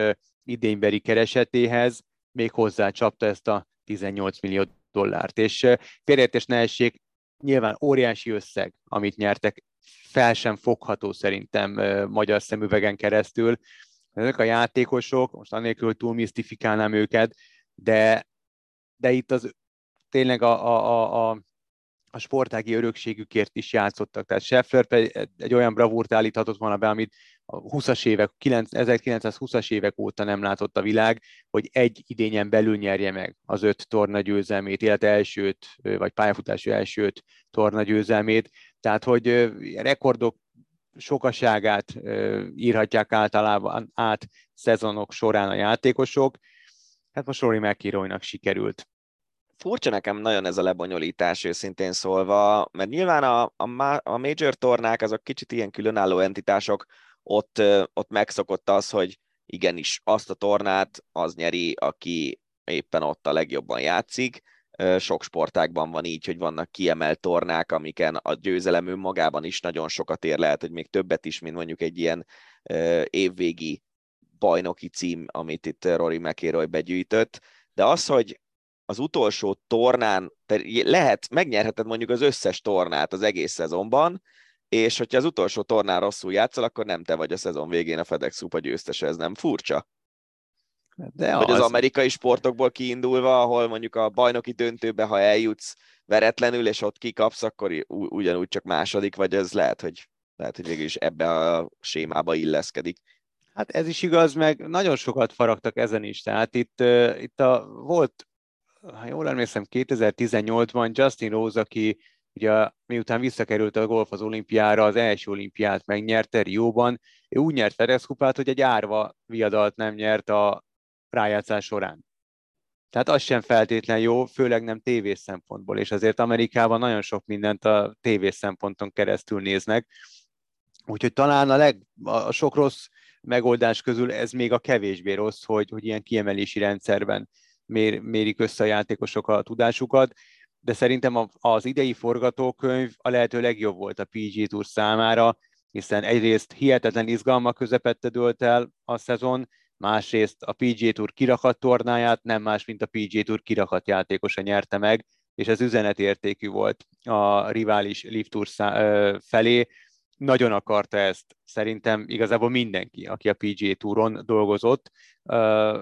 idénybeli keresetéhez még hozzá csapta ezt a 18 millió dollárt. És félreértés ne essék, nyilván óriási összeg, amit nyertek, fel sem fogható szerintem magyar szemüvegen keresztül. Ezek a játékosok, most annélkül túl misztifikálnám őket, de, de itt az tényleg a, a, a, a sportági örökségükért is játszottak. Tehát Scheffler egy olyan bravúrt állíthatott volna be, amit a 20-as évek, 1920-as évek óta nem látott a világ, hogy egy idényen belül nyerje meg az öt torna győzelmét, illetve elsőt, vagy pályafutási elsőt torna győzelmét. Tehát, hogy rekordok sokaságát írhatják általában át szezonok során a játékosok. Hát most Rory McIlroynak sikerült. Furcsa nekem nagyon ez a lebonyolítás, őszintén szólva, mert nyilván a, a, a major tornák azok kicsit ilyen különálló entitások, ott, ott megszokott az, hogy igenis azt a tornát az nyeri, aki éppen ott a legjobban játszik. Sok sportákban van így, hogy vannak kiemelt tornák, amiken a győzelem önmagában is nagyon sokat ér, lehet, hogy még többet is, mint mondjuk egy ilyen évvégi bajnoki cím, amit itt Rory McIlroy begyűjtött. De az, hogy az utolsó tornán lehet, megnyerheted mondjuk az összes tornát az egész szezonban, és hogyha az utolsó tornán rosszul játszol, akkor nem te vagy a szezon végén a FedEx Kupa győztese, ez nem furcsa? De Vagy az... az amerikai sportokból kiindulva, ahol mondjuk a bajnoki döntőbe, ha eljutsz veretlenül, és ott kikapsz, akkor ugyanúgy csak második, vagy ez lehet, hogy, lehet, hogy végül is ebbe a sémába illeszkedik. Hát ez is igaz, meg nagyon sokat faragtak ezen is. Tehát itt, uh, itt a, volt, ha jól emlékszem, 2018-ban Justin Rose, aki ugye miután visszakerült a golf az olimpiára, az első olimpiát megnyerte Rióban, ő úgy nyert FedEx kupát, hogy egy árva viadalt nem nyert a rájátszás során. Tehát az sem feltétlen jó, főleg nem tévés szempontból, és azért Amerikában nagyon sok mindent a tévés szemponton keresztül néznek, úgyhogy talán a, leg, a sok rossz megoldás közül ez még a kevésbé rossz, hogy, hogy ilyen kiemelési rendszerben mér, mérik össze a játékosok a tudásukat, de szerintem az idei forgatókönyv a lehető legjobb volt a PG Tour számára, hiszen egyrészt hihetetlen izgalmak közepette dőlt el a szezon, másrészt a PGA Tour kirakat tornáját nem más, mint a PGA Tour kirakat játékosa nyerte meg, és ez üzenetértékű volt a rivális Lift Tour felé. Nagyon akarta ezt szerintem igazából mindenki, aki a PGA Touron dolgozott,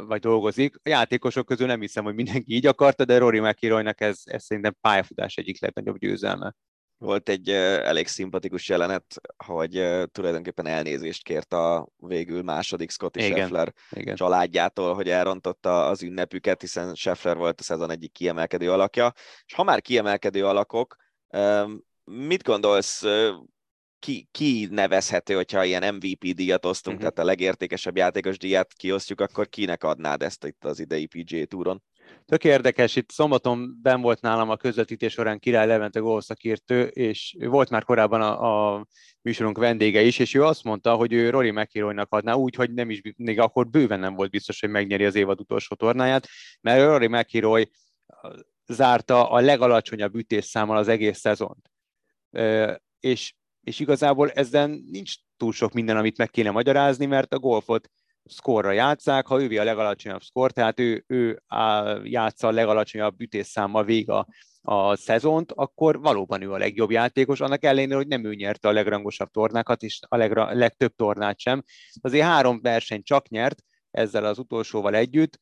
vagy dolgozik. A játékosok közül nem hiszem, hogy mindenki így akarta, de Rory McIlroynak ez, ez szerintem pályafutás egyik legnagyobb győzelme. Volt egy elég szimpatikus jelenet, hogy tulajdonképpen elnézést kért a végül második Scotty igen, Scheffler igen. családjától, hogy elrontotta az ünnepüket, hiszen Scheffler volt a szezon egyik kiemelkedő alakja. És ha már kiemelkedő alakok, mit gondolsz, ki, ki nevezhető, hogyha ilyen MVP díjat osztunk, uh-huh. tehát a legértékesebb játékos díjat kiosztjuk, akkor kinek adnád ezt itt az idei PGA túron? Tök érdekes, itt szombaton ben volt nálam a közvetítés során Király Levente gólszakértő, és volt már korábban a, a műsorunk vendége is, és ő azt mondta, hogy ő Rory McIlroynak adná úgy, hogy nem is, még akkor bőven nem volt biztos, hogy megnyeri az évad utolsó tornáját, mert Rory McIlroy zárta a legalacsonyabb ütésszámmal az egész szezont. És, és igazából ezzel nincs túl sok minden, amit meg kéne magyarázni, mert a golfot szkorra játszák, ha ővi a legalacsonyabb szkor, tehát ő, ő játsza a legalacsonyabb ütésszámmal vég a, a szezont, akkor valóban ő a legjobb játékos, annak ellenére, hogy nem ő nyerte a legrangosabb tornákat, és a legra, legtöbb tornát sem. Azért három verseny csak nyert, ezzel az utolsóval együtt,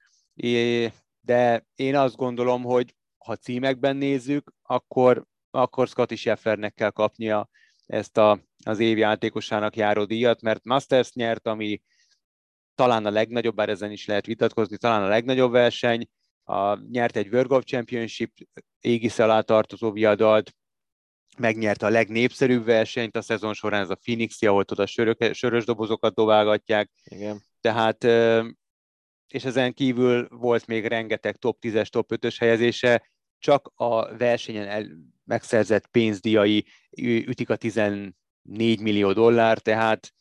de én azt gondolom, hogy ha címekben nézzük, akkor, akkor Scotty Schefflernek kell kapnia ezt a, az év játékosának járó díjat, mert Masters nyert, ami talán a legnagyobb, bár ezen is lehet vitatkozni, talán a legnagyobb verseny, a, nyert egy World Golf Championship égisz alá tartozó viadalt, megnyerte a legnépszerűbb versenyt a szezon során, ez a Phoenix, ahol oda sörök, sörös dobozokat dobálgatják. Igen. Tehát, és ezen kívül volt még rengeteg top 10-es, top 5-ös helyezése, csak a versenyen el, megszerzett pénzdíjai ütik a 14 millió dollár, tehát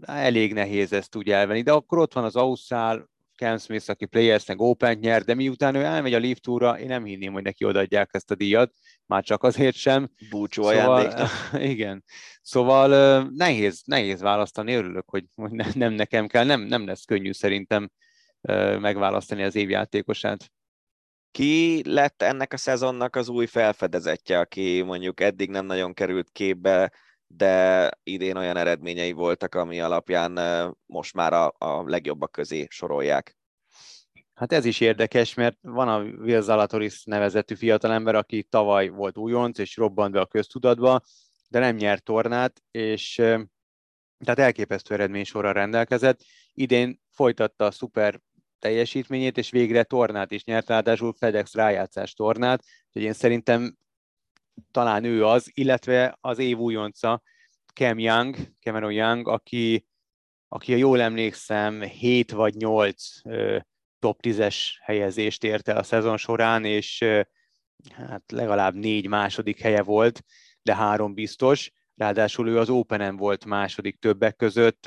elég nehéz ezt úgy elvenni, de akkor ott van az Ausztrál, Cam Smith, aki Players-nek open nyer, de miután ő elmegy a Lift Tour-ra, én nem hinném, hogy neki odaadják ezt a díjat, már csak azért sem. Búcsú szóval, Igen. Szóval nehéz, nehéz választani, örülök, hogy, hogy nem nekem kell, nem, nem lesz könnyű szerintem megválasztani az évjátékosát. Ki lett ennek a szezonnak az új felfedezetje, aki mondjuk eddig nem nagyon került képbe, de idén olyan eredményei voltak, ami alapján most már a, a legjobbak közé sorolják. Hát ez is érdekes, mert van a Will Zalatoris nevezetű fiatalember, aki tavaly volt újonc, és robbant be a köztudatba, de nem nyert tornát, és tehát elképesztő eredmény sorra rendelkezett. Idén folytatta a szuper teljesítményét, és végre tornát is nyert, ráadásul FedEx rájátszás tornát, úgyhogy én szerintem talán ő az, illetve az év újonca Cam Young, Cameron Young, aki, aki, jól emlékszem, 7 vagy 8 top 10-es helyezést ért el a szezon során, és hát legalább négy második helye volt, de három biztos. Ráadásul ő az Open-en volt második többek között,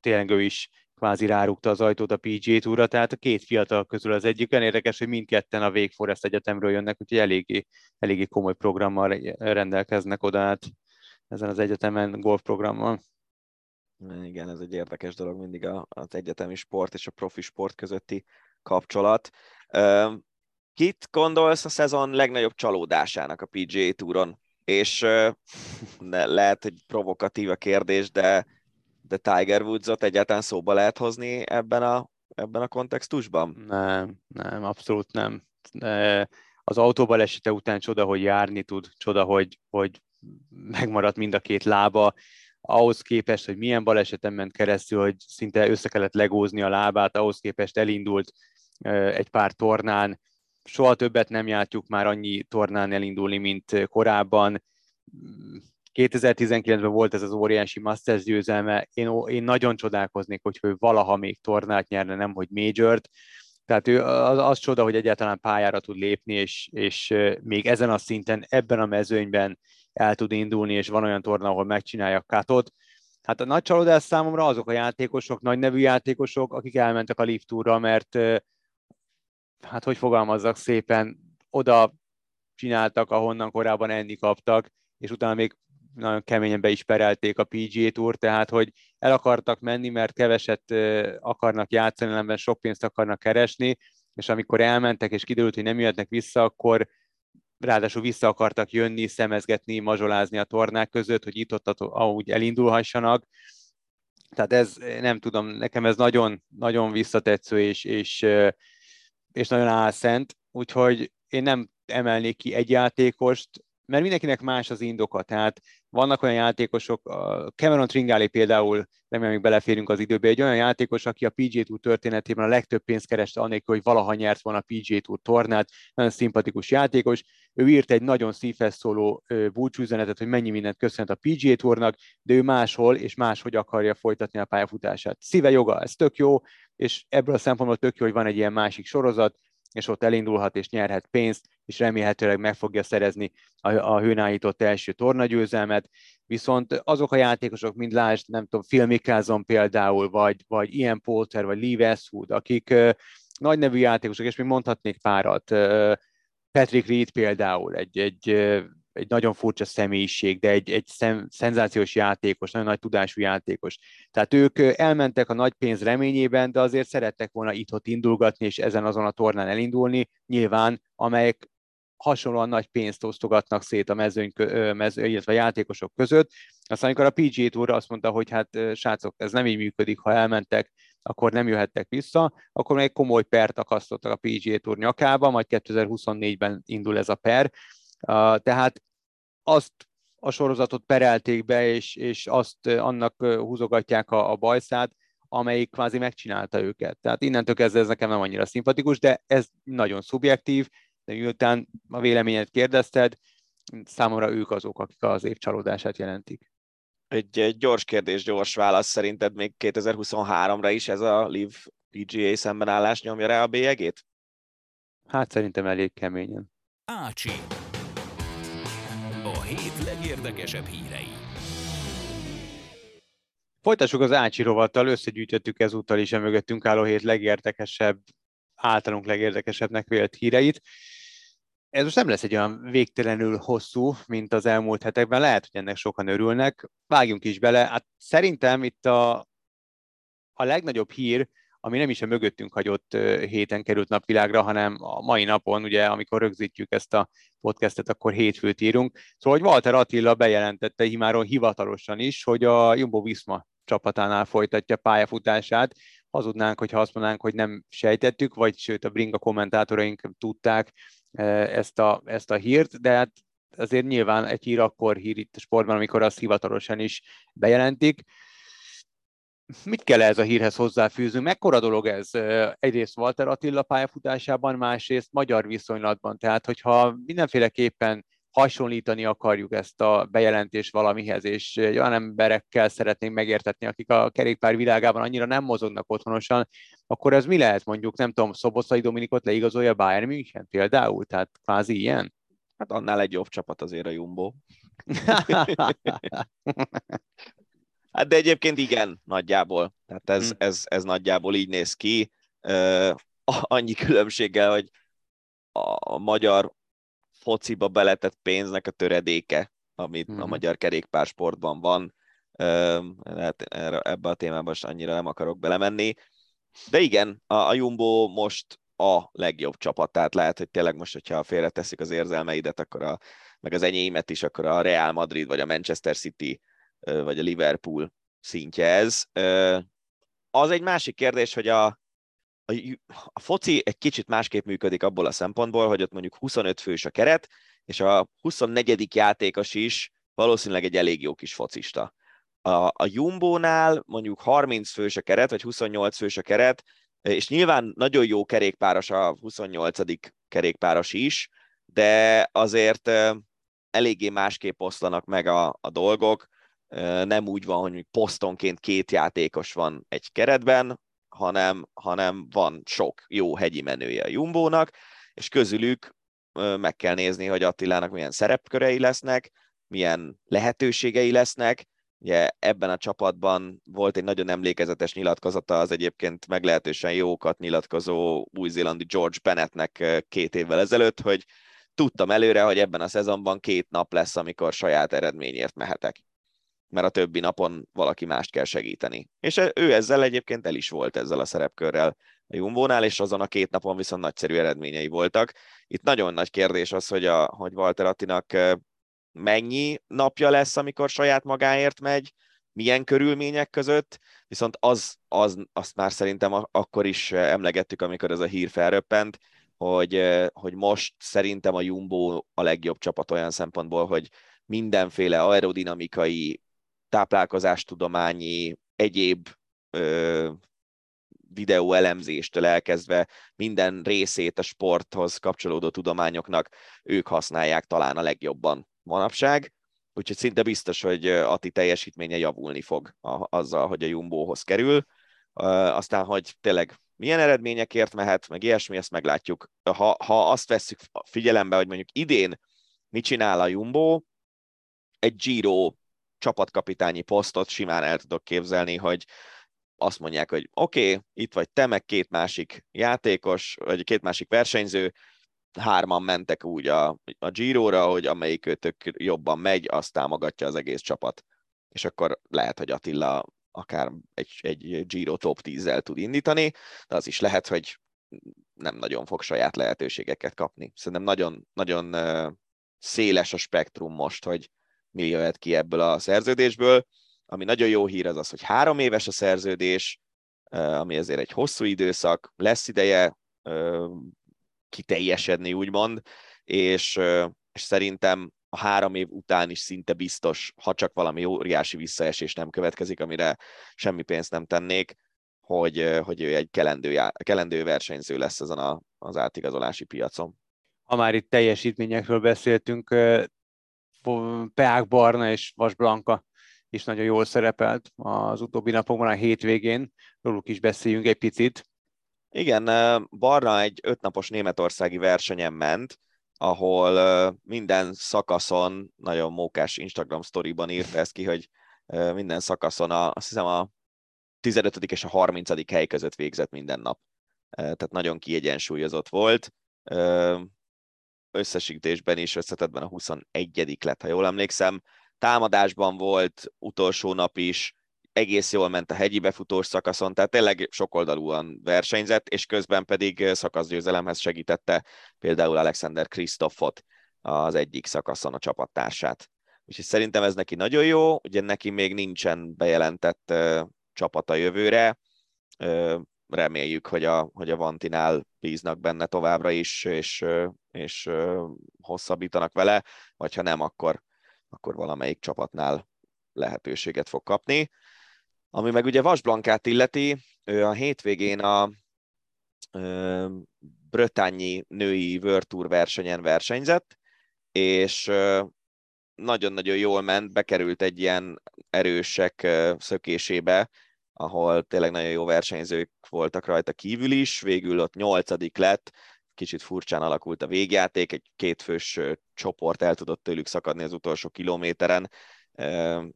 tényleg ő is kvázi rárukta az ajtót a PGA túra, tehát a két fiatal közül az egyik. Olyan érdekes, hogy mindketten a Wake Forest Egyetemről jönnek, úgyhogy eléggé, eléggé komoly programmal rendelkeznek oda át ezen az egyetemen golfprogrammal. Igen, ez egy érdekes dolog mindig az egyetemi sport és a profi sport közötti kapcsolat. Kit gondolsz a szezon legnagyobb csalódásának a PGA túron? És lehet, hogy provokatív a kérdés, de de Tiger Woods-ot egyáltalán szóba lehet hozni ebben a, ebben a kontextusban? Nem, nem, abszolút nem. Az autóbalesete után csoda, hogy járni tud, csoda, hogy, hogy megmaradt mind a két lába, ahhoz képest, hogy milyen baleseten ment keresztül, hogy szinte össze kellett legózni a lábát, ahhoz képest elindult egy pár tornán, soha többet nem játjuk már annyi tornán elindulni, mint korábban 2019-ben volt ez az óriási Masters győzelme, én, én nagyon csodálkoznék, hogy ő valaha még tornát nyerne, nem hogy majort, tehát ő az, az csoda, hogy egyáltalán pályára tud lépni, és, és még ezen a szinten, ebben a mezőnyben el tud indulni, és van olyan torna, ahol megcsinálja a katot. Hát a nagy csalódás számomra azok a játékosok, nagy nevű játékosok, akik elmentek a Lift Tourra, mert hát hogy fogalmazzak szépen, oda csináltak, ahonnan korábban enni kaptak, és utána még nagyon keményen be is perelték a PGA Tour, tehát hogy el akartak menni, mert keveset akarnak játszani, ellenben sok pénzt akarnak keresni, és amikor elmentek, és kiderült, hogy nem jöhetnek vissza, akkor ráadásul vissza akartak jönni, szemezgetni, mazsolázni a tornák között, hogy itt ott ahogy elindulhassanak. Tehát ez, nem tudom, nekem ez nagyon, nagyon visszatetsző, és, és, és nagyon álszent, úgyhogy én nem emelnék ki egy játékost, mert mindenkinek más az indoka, tehát vannak olyan játékosok, Cameron Tringali például, remélem, még beleférünk az időbe, egy olyan játékos, aki a PGA Tour történetében a legtöbb pénzt kereste annélkül, hogy valaha nyert volna a PGA Tour tornát, nagyon szimpatikus játékos. Ő írt egy nagyon szívhez szóló búcsúzenetet, hogy mennyi mindent köszönt a PGA Tournak, de ő máshol és máshogy akarja folytatni a pályafutását. Szíve joga, ez tök jó, és ebből a szempontból tök jó, hogy van egy ilyen másik sorozat, és ott elindulhat és nyerhet pénzt, és remélhetőleg meg fogja szerezni a, a hőnállított első tornagyőzelmet. Viszont azok a játékosok, mint lásd, nem tudom, Phil Mickelson például, vagy, vagy Ian Poulter, vagy Lee Westwood, akik nagy nevű játékosok, és még mondhatnék párat, uh, Patrick Reed például, egy, egy egy nagyon furcsa személyiség, de egy, egy szem, szenzációs játékos, nagyon nagy tudású játékos. Tehát ők elmentek a nagy pénz reményében, de azért szerettek volna itt indulgatni, és ezen azon a tornán elindulni, nyilván, amelyek hasonlóan nagy pénzt osztogatnak szét a mezőny, mező, illetve a játékosok között. Aztán amikor a PGA Tour azt mondta, hogy hát srácok, ez nem így működik, ha elmentek, akkor nem jöhettek vissza, akkor még komoly pert akasztottak a PGA Tour nyakába, majd 2024-ben indul ez a per, tehát azt a sorozatot perelték be, és, és azt annak húzogatják a, a bajszát, amelyik kvázi megcsinálta őket. Tehát innentől kezdve ez nekem nem annyira szimpatikus, de ez nagyon szubjektív, de miután a véleményet kérdezted, számomra ők azok, akik az év csalódását jelentik. Egy, egy gyors kérdés, gyors válasz. Szerinted még 2023-ra is ez a Live PGA szembenállás nyomja rá a bélyegét? Hát szerintem elég keményen. Ácsi hét legérdekesebb hírei. Folytassuk az Ácsi rovattal, összegyűjtöttük ezúttal is a mögöttünk álló hét legérdekesebb, általunk legérdekesebbnek vélt híreit. Ez most nem lesz egy olyan végtelenül hosszú, mint az elmúlt hetekben, lehet, hogy ennek sokan örülnek. Vágjunk is bele. Hát szerintem itt a, a legnagyobb hír, ami nem is a mögöttünk hagyott héten került napvilágra, hanem a mai napon, ugye, amikor rögzítjük ezt a podcastet, akkor hétfőt írunk. Szóval, hogy Walter Attila bejelentette imáron hivatalosan is, hogy a Jumbo Visma csapatánál folytatja pályafutását. Hazudnánk, hogyha azt mondanánk, hogy nem sejtettük, vagy sőt a Bringa kommentátoraink tudták ezt a, ezt a hírt, de hát azért nyilván egy hír akkor hír itt a sportban, amikor azt hivatalosan is bejelentik mit kell ez a hírhez hozzáfűzni? Mekkora dolog ez? Egyrészt Walter Attila pályafutásában, másrészt magyar viszonylatban. Tehát, hogyha mindenféleképpen hasonlítani akarjuk ezt a bejelentést valamihez, és olyan emberekkel szeretnénk megértetni, akik a kerékpár világában annyira nem mozognak otthonosan, akkor ez mi lehet mondjuk, nem tudom, Szoboszai Dominikot leigazolja Bayern München például? Tehát kvázi ilyen? Hát annál egy jobb csapat azért a Jumbo. Hát de egyébként igen, nagyjából. Tehát ez, hmm. ez, ez nagyjából így néz ki. Uh, annyi különbséggel, hogy a magyar fociba beletett pénznek a töredéke, amit hmm. a magyar kerékpársportban van. Hát ebbe a témába most annyira nem akarok belemenni. De igen, a, a Jumbo most a legjobb csapat, tehát lehet, hogy tényleg most, hogyha félreteszik az érzelmeidet, akkor a, meg az enyémet is, akkor a Real Madrid vagy a Manchester City vagy a Liverpool szintje ez. Az egy másik kérdés, hogy a, a, a foci egy kicsit másképp működik abból a szempontból, hogy ott mondjuk 25 fős a keret, és a 24. játékos is valószínűleg egy elég jó kis focista. A, a Jumbo-nál mondjuk 30 fős a keret, vagy 28 fős a keret, és nyilván nagyon jó kerékpáros a 28. kerékpáros is, de azért eléggé másképp oszlanak meg a, a dolgok nem úgy van, hogy posztonként két játékos van egy keretben, hanem, hanem van sok jó hegyi menője a Jumbónak, és közülük meg kell nézni, hogy Attilának milyen szerepkörei lesznek, milyen lehetőségei lesznek. Ugye ebben a csapatban volt egy nagyon emlékezetes nyilatkozata az egyébként meglehetősen jókat nyilatkozó új-zélandi George Bennettnek két évvel ezelőtt, hogy tudtam előre, hogy ebben a szezonban két nap lesz, amikor saját eredményért mehetek mert a többi napon valaki mást kell segíteni. És ő ezzel egyébként el is volt ezzel a szerepkörrel a Jumbónál, és azon a két napon viszont nagyszerű eredményei voltak. Itt nagyon nagy kérdés az, hogy, a, hogy Walter Attinak mennyi napja lesz, amikor saját magáért megy, milyen körülmények között, viszont az, az azt már szerintem akkor is emlegettük, amikor ez a hír felröppent, hogy, hogy most szerintem a Jumbo a legjobb csapat olyan szempontból, hogy mindenféle aerodinamikai, táplálkozástudományi, egyéb ö, videó elemzéstől elkezdve minden részét a sporthoz kapcsolódó tudományoknak ők használják talán a legjobban manapság. Úgyhogy szinte biztos, hogy Ati teljesítménye javulni fog a, azzal, hogy a Jumbohoz kerül. Aztán, hogy tényleg milyen eredményekért mehet, meg ilyesmi, ezt meglátjuk. Ha, ha azt vesszük figyelembe, hogy mondjuk idén mit csinál a Jumbo, egy Giro csapatkapitányi posztot simán el tudok képzelni, hogy azt mondják, hogy oké, okay, itt vagy te, meg két másik játékos, vagy két másik versenyző, hárman mentek úgy a, a Giro-ra, hogy amelyik őtök jobban megy, azt támogatja az egész csapat. És akkor lehet, hogy Attila akár egy, egy Giro top 10-zel tud indítani, de az is lehet, hogy nem nagyon fog saját lehetőségeket kapni. Szerintem nagyon, nagyon széles a spektrum most, hogy mi jöhet ki ebből a szerződésből. Ami nagyon jó hír az az, hogy három éves a szerződés, ami ezért egy hosszú időszak, lesz ideje kiteljesedni, úgymond, és, és szerintem a három év után is szinte biztos, ha csak valami óriási visszaesés nem következik, amire semmi pénzt nem tennék, hogy, hogy ő egy kelendő, kelendő versenyző lesz ezen a, az átigazolási piacon. Ha már itt teljesítményekről beszéltünk, Peák Barna és Vas Blanka is nagyon jól szerepelt az utóbbi napokban, a hétvégén. Róluk is beszéljünk egy picit. Igen, Barna egy ötnapos németországi versenyen ment, ahol minden szakaszon, nagyon mókás Instagram sztoriban írta ezt ki, hogy minden szakaszon a, azt hiszem a 15. és a 30. hely között végzett minden nap. Tehát nagyon kiegyensúlyozott volt. Összesítésben is összetetben a 21. lett, ha jól emlékszem. Támadásban volt utolsó nap is, egész jól ment a hegyi befutós szakaszon, tehát tényleg sokoldalúan versenyzett, és közben pedig szakaszgyőzelemhez segítette például Alexander Kristoffot az egyik szakaszon a csapattársát. Úgyhogy szerintem ez neki nagyon jó, ugye neki még nincsen bejelentett uh, csapata jövőre, uh, reméljük, hogy a, hogy a Vantinál bíznak benne továbbra is, és, és hosszabbítanak vele, vagy ha nem, akkor, akkor valamelyik csapatnál lehetőséget fog kapni. Ami meg ugye Vasblankát illeti, ő a hétvégén a ö, Brötányi női World Tour versenyen versenyzett, és nagyon-nagyon jól ment, bekerült egy ilyen erősek szökésébe, ahol tényleg nagyon jó versenyzők voltak rajta kívül is, végül ott nyolcadik lett, kicsit furcsán alakult a végjáték, egy kétfős csoport el tudott tőlük szakadni az utolsó kilométeren,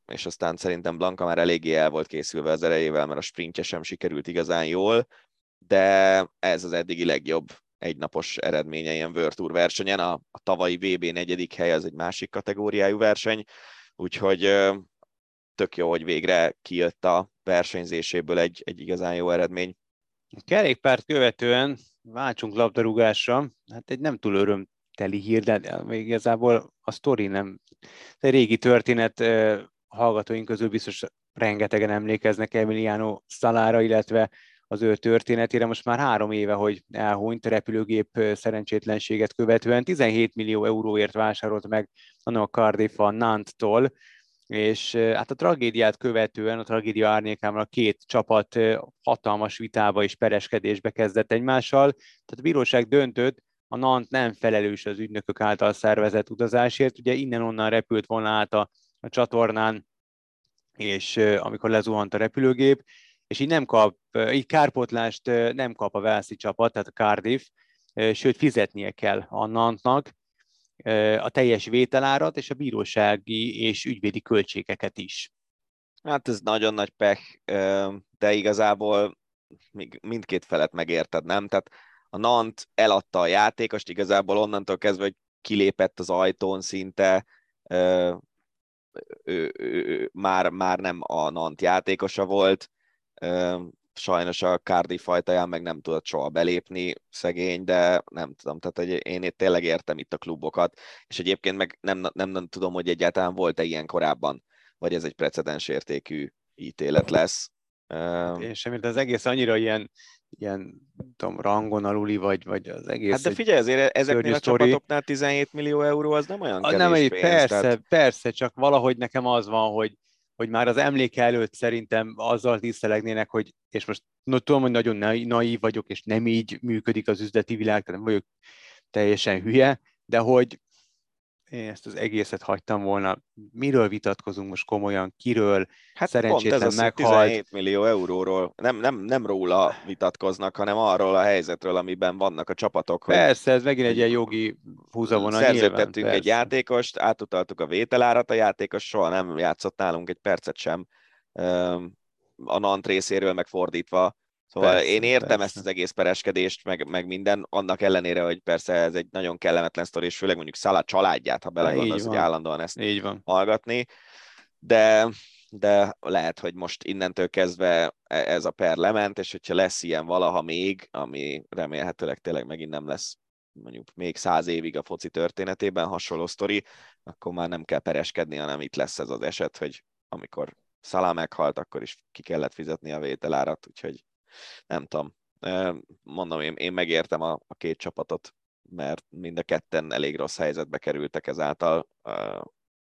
és aztán szerintem Blanka már eléggé el volt készülve az erejével, mert a sprintje sem sikerült igazán jól, de ez az eddigi legjobb egynapos eredménye ilyen World Tour versenyen. A, a tavalyi VB negyedik hely az egy másik kategóriájú verseny, úgyhogy tök jó, hogy végre kijött a versenyzéséből egy, egy igazán jó eredmény. A kerékpárt követően váltsunk labdarúgásra, hát egy nem túl öröm teli hír, de még igazából a sztori nem. Egy régi történet hallgatóink közül biztos rengetegen emlékeznek Emiliano Szalára, illetve az ő történetére. Most már három éve, hogy elhunyt repülőgép szerencsétlenséget követően. 17 millió euróért vásárolt meg a Cardiff a Nanttól, és hát a tragédiát követően, a tragédia árnyékában a két csapat hatalmas vitába és pereskedésbe kezdett egymással, tehát a bíróság döntött, a NANT nem felelős az ügynökök által szervezett utazásért, ugye innen-onnan repült volna át a, a csatornán, és amikor lezuhant a repülőgép, és így nem kap, így kárpotlást nem kap a Velszi csapat, tehát a Cardiff, sőt fizetnie kell a Nantnak a teljes vételárat és a bírósági és ügyvédi költségeket is. Hát ez nagyon nagy pech, de igazából mindkét felet megérted, nem? Tehát a Nant eladta a játékost, igazából onnantól kezdve, hogy kilépett az ajtón szinte, ő, ő, ő, már, már nem a Nant játékosa volt, sajnos a Cardiff fajtaján meg nem tudott soha belépni, szegény, de nem tudom, tehát hogy én itt tényleg értem itt a klubokat, és egyébként meg nem, nem, nem tudom, hogy egyáltalán volt-e ilyen korábban, vagy ez egy precedens értékű ítélet lesz. Hát én sem, mert az egész annyira ilyen, ilyen tudom, rangon aluli, vagy, vagy az egész... Hát de figyelj, azért ezeknél a story. csapatoknál 17 millió euró az nem olyan kevés nem, pénz. Persze, tehát... persze, csak valahogy nekem az van, hogy, hogy már az emléke előtt szerintem azzal tisztelegnének, hogy, és most no, tudom, hogy nagyon naív vagyok, és nem így működik az üzleti világ, tehát nem vagyok teljesen hülye, de hogy én ezt az egészet hagytam volna. Miről vitatkozunk most komolyan? Kiről? Hát szerencsétlen pont ez meghalt. 17 millió euróról. Nem, nem, nem róla vitatkoznak, hanem arról a helyzetről, amiben vannak a csapatok. Persze, ez megint egy ilyen jogi húzavona. Szerződtettünk egy játékost, átutaltuk a vételárat, a játékos soha nem játszott nálunk egy percet sem. A Nant részéről megfordítva Szóval persze, én értem persze. ezt az egész pereskedést, meg, meg minden, annak ellenére, hogy persze ez egy nagyon kellemetlen sztori, és főleg mondjuk Szalá családját, ha belegondolsz, hogy állandóan ezt így van. hallgatni, de, de lehet, hogy most innentől kezdve e, ez a per lement, és hogyha lesz ilyen valaha még, ami remélhetőleg tényleg megint nem lesz mondjuk még száz évig a foci történetében hasonló sztori, akkor már nem kell pereskedni, hanem itt lesz ez az eset, hogy amikor Szalá meghalt, akkor is ki kellett fizetni a vételárat, úgyhogy nem tudom. Mondom, én, én megértem a, a két csapatot, mert mind a ketten elég rossz helyzetbe kerültek ezáltal,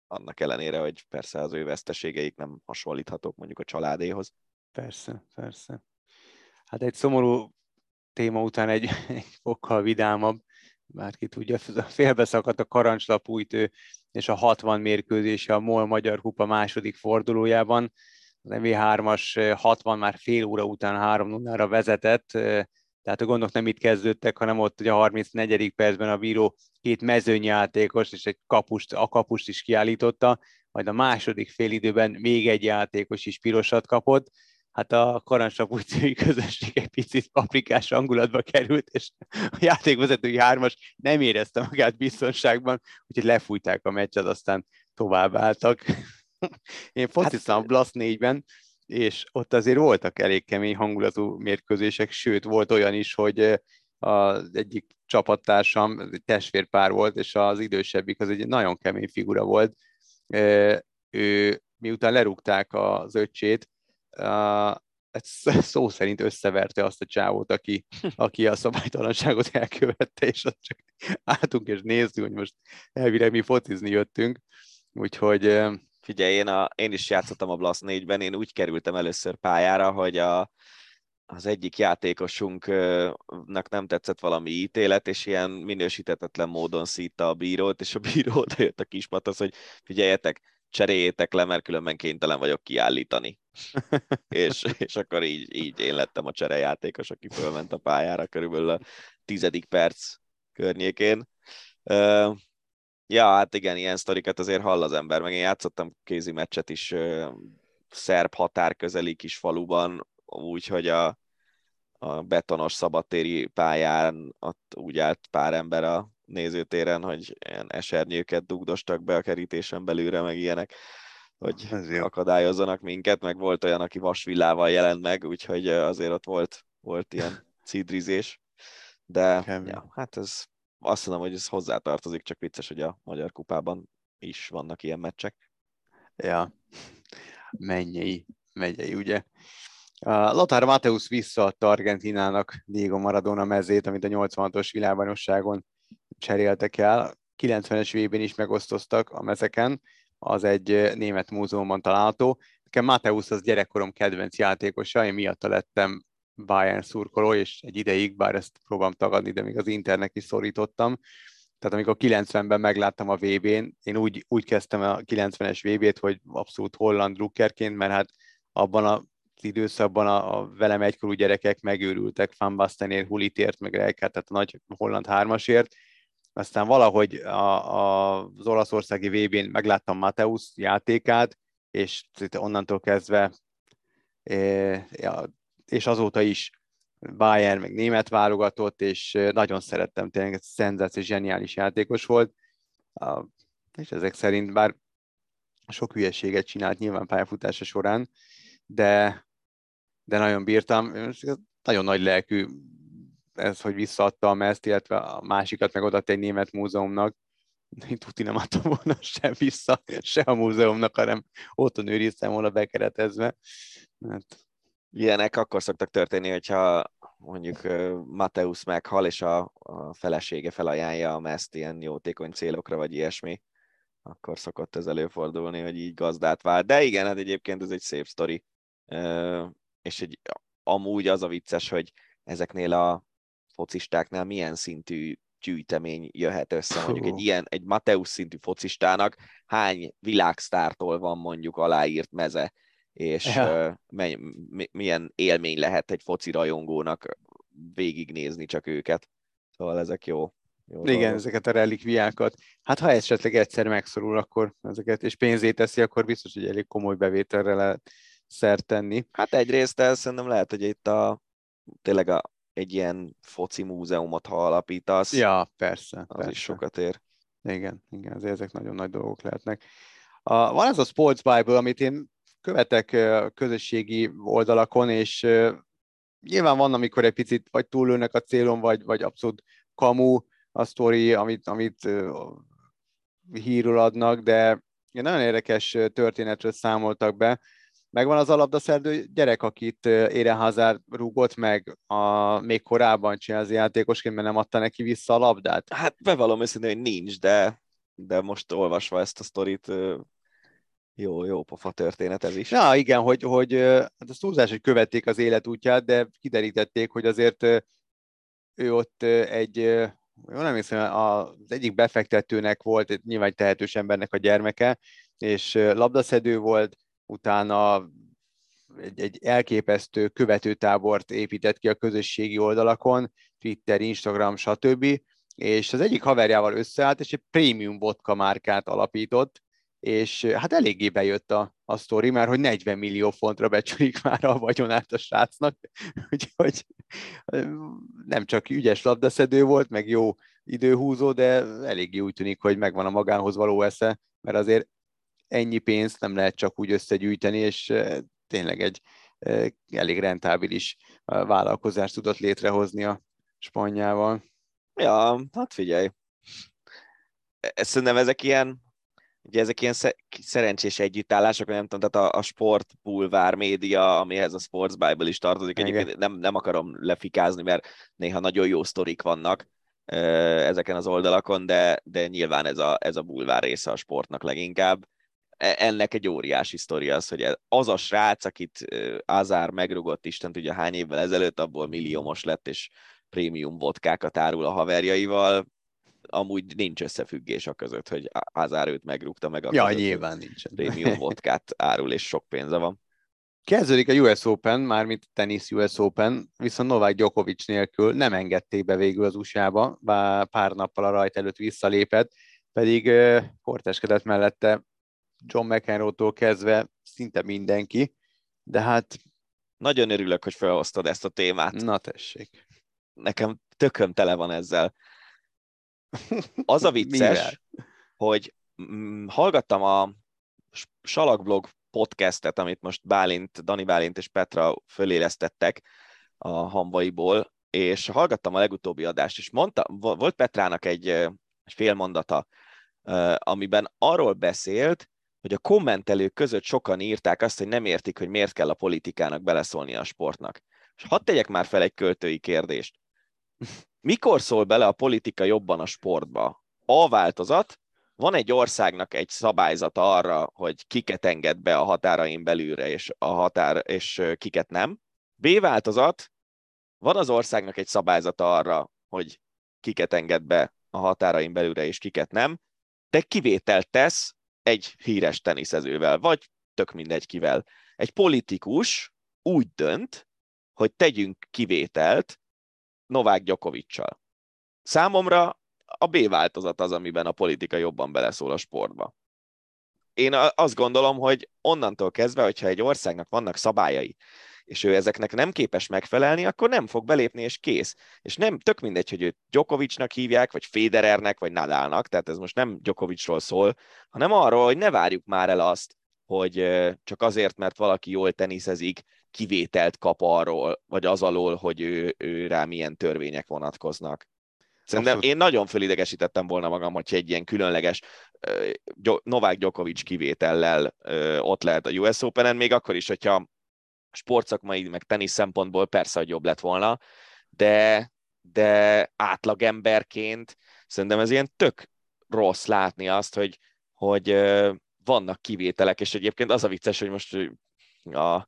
annak ellenére, hogy persze az ő veszteségeik nem hasonlíthatók mondjuk a családéhoz. Persze, persze. Hát egy szomorú téma után egy, egy fokkal vidámabb, bárki tudja, félbeszakadt a karancslapújtő és a 60 mérkőzése a MOL Magyar Kupa második fordulójában az MV3-as 60 már fél óra után 3-0-ra vezetett, tehát a gondok nem itt kezdődtek, hanem ott ugye a 34. percben a bíró két mezőnyjátékos és egy kapust, a kapust is kiállította, majd a második félidőben még egy játékos is pirosat kapott, hát a karancsapúcői közösség egy picit paprikás hangulatba került, és a játékvezetői hármas nem érezte magát biztonságban, úgyhogy lefújták a meccset, aztán tovább álltak. Én fociztam hát, a Blast 4-ben, és ott azért voltak elég kemény hangulatú mérkőzések, sőt, volt olyan is, hogy az egyik csapattársam, egy testvérpár volt, és az idősebbik az egy nagyon kemény figura volt. Ő, miután lerúgták az öccsét, szó szerint összeverte azt a csávót, aki, aki a szabálytalanságot elkövette, és azt csak álltunk és néztünk, hogy most elvileg mi fotizni jöttünk, úgyhogy Figyelj, én, a, én is játszottam a Blast 4-ben, én úgy kerültem először pályára, hogy a, az egyik játékosunknak nem tetszett valami ítélet, és ilyen minősítetetlen módon szítta a bírót, és a bíró oda jött a kispatasz, hogy figyeljetek, cseréljétek le, mert különben kénytelen vagyok kiállítani. és, és akkor így, így én lettem a cserejátékos, aki fölment a pályára körülbelül a tizedik perc környékén. Ja, hát igen, ilyen sztorikat azért hall az ember, meg én játszottam kézi meccset is ö, szerb határ közeli kis faluban, úgyhogy a, a betonos szabadtéri pályán ott úgy állt pár ember a nézőtéren, hogy ilyen esernyőket dugdostak be a kerítésen belülre, meg ilyenek, hogy akadályozzanak minket, meg volt olyan, aki vasvillával jelent meg, úgyhogy azért ott volt, volt ilyen cidrizés. De ja, hát ez azt mondom, hogy ez hozzátartozik, csak vicces, hogy a Magyar Kupában is vannak ilyen meccsek. Ja, mennyei, megyei, ugye. Lothar Mateusz visszaadta Argentinának Diego Maradona mezét, amit a 86-os világbajnokságon cseréltek el. 90-es vb is megosztoztak a mezeken, az egy német múzeumban található. Nekem Mateusz az gyerekkorom kedvenc játékosa, én miatta lettem Bayern szurkoló, és egy ideig, bár ezt próbálom tagadni, de még az Internek is szorítottam. Tehát amikor 90-ben megláttam a VB-n, én úgy, úgy kezdtem a 90-es VB-t, hogy abszolút holland drukkerként, mert hát abban a időszakban a, a velem egykorú gyerekek megőrültek Van Bastenért, Hulitért, meg Rijkaard, tehát a nagy holland hármasért. Aztán valahogy a, a, az olaszországi VB-n megláttam Mateusz játékát, és onnantól kezdve é, ja, és azóta is Bayern, meg német válogatott, és nagyon szerettem, tényleg szenzációs, zseniális játékos volt, és ezek szerint bár sok hülyeséget csinált nyilván pályafutása során, de, de nagyon bírtam. Nagyon nagy lelkű ez, hogy visszaadta a mezt, illetve a másikat meg odaadta egy német múzeumnak. Én tuti nem adtam volna se vissza, se a múzeumnak, hanem otthon őriztem volna bekeretezve. Hát. Ilyenek akkor szoktak történni, hogyha mondjuk Mateusz meghal, és a, a felesége felajánlja a mezt ilyen jótékony célokra, vagy ilyesmi, akkor szokott ez előfordulni, hogy így gazdát vált. De igen, hát egyébként ez egy szép sztori. És egy, amúgy az a vicces, hogy ezeknél a focistáknál milyen szintű gyűjtemény jöhet össze. Mondjuk egy ilyen, egy Mateusz szintű focistának hány világsztártól van mondjuk aláírt meze, és ja. milyen élmény lehet egy foci rajongónak végignézni csak őket. Szóval ezek jó. jó Igen, dolgok. ezeket a relikviákat. Hát ha esetleg egyszer megszorul, akkor ezeket, és pénzét teszi, akkor biztos, hogy elég komoly bevételre lehet szert tenni. Hát egyrészt ez szerintem lehet, hogy itt a tényleg a, egy ilyen foci múzeumot, ha alapítasz. Ja, persze. Az persze. is sokat ér. Igen, igen, ezek nagyon nagy dolgok lehetnek. A, van ez a Sports Bible, amit én követek közösségi oldalakon, és nyilván van, amikor egy picit vagy túlőnek a célon, vagy, vagy abszolút kamu a sztori, amit, amit hírul adnak, de nagyon érdekes történetről számoltak be. Megvan az alapdaszerdő gyerek, akit Ére Hazard rúgott meg a, még korábban Chelsea játékosként, mert nem adta neki vissza a labdát? Hát bevallom őszintén, hogy nincs, de, de most olvasva ezt a sztorit jó, jó pofa történet ez is. Na igen, hogy, hogy hát az túlzás, hogy követték az életútját, de kiderítették, hogy azért ő ott egy, jó nem hiszem, az egyik befektetőnek volt, nyilván egy tehetős embernek a gyermeke, és labdaszedő volt, utána egy, egy elképesztő követőtábort épített ki a közösségi oldalakon, Twitter, Instagram, stb. És az egyik haverjával összeállt, és egy prémium vodka márkát alapított, és hát eléggé bejött a, a sztori, mert hogy 40 millió fontra becsülik már a vagyonát a srácnak, úgyhogy nem csak ügyes labdaszedő volt, meg jó időhúzó, de eléggé úgy tűnik, hogy megvan a magánhoz való esze, mert azért ennyi pénzt nem lehet csak úgy összegyűjteni, és tényleg egy elég rentábilis vállalkozást tudott létrehozni a spanyával. Ja, hát figyelj. Ezt szerintem ezek ilyen ugye ezek ilyen szerencsés együttállások, nem tudom, tehát a, a sport bulvár média, amihez a Sports Bible is tartozik, egyébként nem, nem akarom lefikázni, mert néha nagyon jó sztorik vannak ezeken az oldalakon, de, de nyilván ez a, ez a bulvár része a sportnak leginkább. E, ennek egy óriási sztori az, hogy az a srác, akit Azár megrugott Isten tudja hány évvel ezelőtt, abból milliómos lett, és prémium vodkákat árul a haverjaival, amúgy nincs összefüggés a között, hogy Hazard őt megrúgta meg. A ja, között, nyilván nincsen. Prémium vodkát árul, és sok pénze van. Kezdődik a US Open, mármint tenis US Open, viszont Novák Djokovic nélkül nem engedték be végül az USA-ba, bár pár nappal a rajt előtt visszalépett, pedig korteskedett mellette John McEnroe-tól kezdve szinte mindenki, de hát... Nagyon örülök, hogy felhoztad ezt a témát. Na tessék. Nekem tököm tele van ezzel. Az a vicces, hogy mm, hallgattam a Salakblog podcastet, amit most Bálint, Dani Bálint és Petra fölélesztettek a hamvaiból, és hallgattam a legutóbbi adást, és mondta, volt Petrának egy, egy fél mondata, amiben arról beszélt, hogy a kommentelők között sokan írták azt, hogy nem értik, hogy miért kell a politikának beleszólni a sportnak. És hadd tegyek már fel egy költői kérdést. Mikor szól bele a politika jobban a sportba? A változat, van egy országnak egy szabályzata arra, hogy kiket enged be a határain belülre, és, a határ, és kiket nem. B változat, van az országnak egy szabályzata arra, hogy kiket enged be a határain belülre, és kiket nem. Te kivételt tesz egy híres teniszezővel, vagy tök mindegy kivel. Egy politikus úgy dönt, hogy tegyünk kivételt Novák Gyokovicsal. Számomra a B változat az, amiben a politika jobban beleszól a sportba. Én azt gondolom, hogy onnantól kezdve, hogyha egy országnak vannak szabályai, és ő ezeknek nem képes megfelelni, akkor nem fog belépni, és kész. És nem tök mindegy, hogy őt Djokovicnak hívják, vagy Federernek, vagy Nadalnak, tehát ez most nem Djokovicról szól, hanem arról, hogy ne várjuk már el azt, hogy csak azért, mert valaki jól teniszezik, kivételt kap arról, vagy az alól, hogy ő, ő rá milyen törvények vonatkoznak. Szerintem Abszolút. én nagyon fölidegesítettem volna magam, hogyha egy ilyen különleges Novák Djokovic kivétellel ott lehet a US Open-en, még akkor is, hogyha sportszakmai, meg tenisz szempontból persze, hogy jobb lett volna, de, de átlagemberként szerintem ez ilyen tök rossz látni azt, hogy, hogy vannak kivételek, és egyébként az a vicces, hogy most a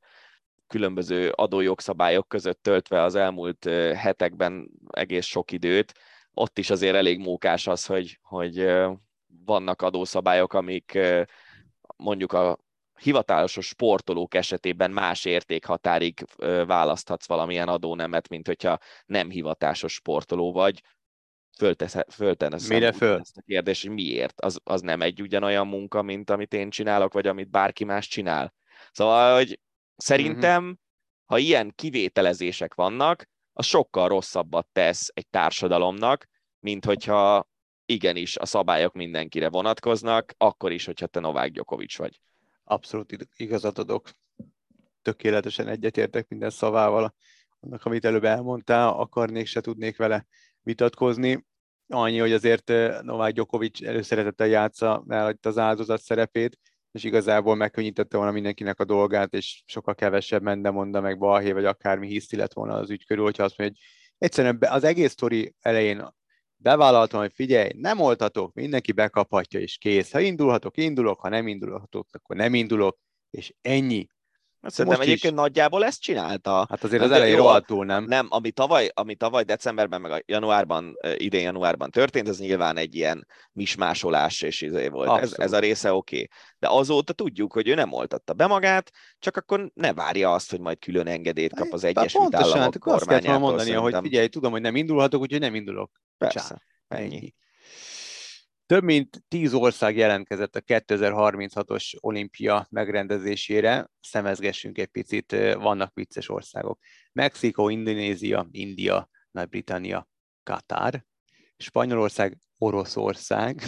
különböző adójogszabályok között töltve az elmúlt hetekben egész sok időt, ott is azért elég mókás az, hogy, hogy vannak adószabályok, amik mondjuk a hivatalos sportolók esetében más értékhatárig választhatsz valamilyen adónemet, mint hogyha nem hivatásos sportoló vagy. Föltesz, Mire föl? ezt a kérdést, hogy miért? Az, az nem egy ugyanolyan munka, mint amit én csinálok, vagy amit bárki más csinál. Szóval, hogy szerintem, uh-huh. ha ilyen kivételezések vannak, az sokkal rosszabbat tesz egy társadalomnak, mint hogyha igenis a szabályok mindenkire vonatkoznak, akkor is, hogyha te Novák Gyokovics vagy. Abszolút igazat adok. Tökéletesen egyetértek minden szavával, annak, amit előbb elmondtál, akarnék, se tudnék vele vitatkozni. Annyi, hogy azért eh, Novák Gyokovics előszeretettel játsza el az áldozat szerepét, és igazából megkönnyítette volna mindenkinek a dolgát, és sokkal kevesebb mende mondta meg balhé, vagy akármi hiszti lett volna az ügy körül, hogyha azt mondja, hogy egyszerűen az egész sztori elején bevállaltam, hogy figyelj, nem oltatok, mindenki bekaphatja, és kész. Ha indulhatok, indulok, ha nem indulhatok, akkor nem indulok, és ennyi. Hát szerintem Most egyébként is. nagyjából ezt csinálta. Hát azért az elején rohadtul nem. Nem, ami tavaly, ami tavaly decemberben, meg a januárban, idén januárban történt, ez nyilván egy ilyen mismásolás, és izé volt. Ez, ez, a része oké. Okay. De azóta tudjuk, hogy ő nem oltatta be magát, csak akkor ne várja azt, hogy majd külön engedélyt kap az Egyesült Pontosan, Államok hát kormányától. Azt kell mondani, hogy figyelj, tudom, hogy nem indulhatok, úgyhogy nem indulok. Persze, Csá, ennyi. ennyi. Több mint tíz ország jelentkezett a 2036-os olimpia megrendezésére. Szemezgessünk egy picit, vannak vicces országok. Mexikó, Indonézia, India, Nagy-Britannia, Katár, Spanyolország, Oroszország,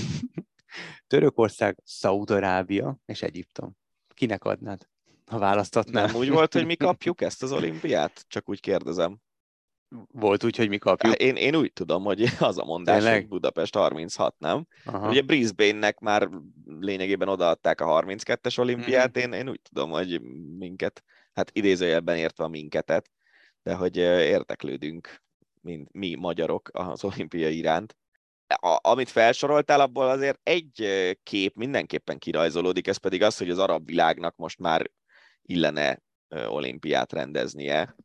Törökország, Szaudarábia és Egyiptom. Kinek adnád, ha választatnál? Nem úgy volt, hogy mi kapjuk ezt az olimpiát? Csak úgy kérdezem. Volt úgy, hogy mi kapjuk? Én, én úgy tudom, hogy az a mondás, Tényleg? hogy Budapest 36, nem? Aha. Ugye Brisbane-nek már lényegében odaadták a 32-es olimpiát, mm. én, én úgy tudom, hogy minket, hát idézőjelben értve a minketet, de hogy érdeklődünk, mint mi magyarok az olimpia iránt. A, amit felsoroltál, abból azért egy kép mindenképpen kirajzolódik, ez pedig az, hogy az arab világnak most már illene olimpiát rendeznie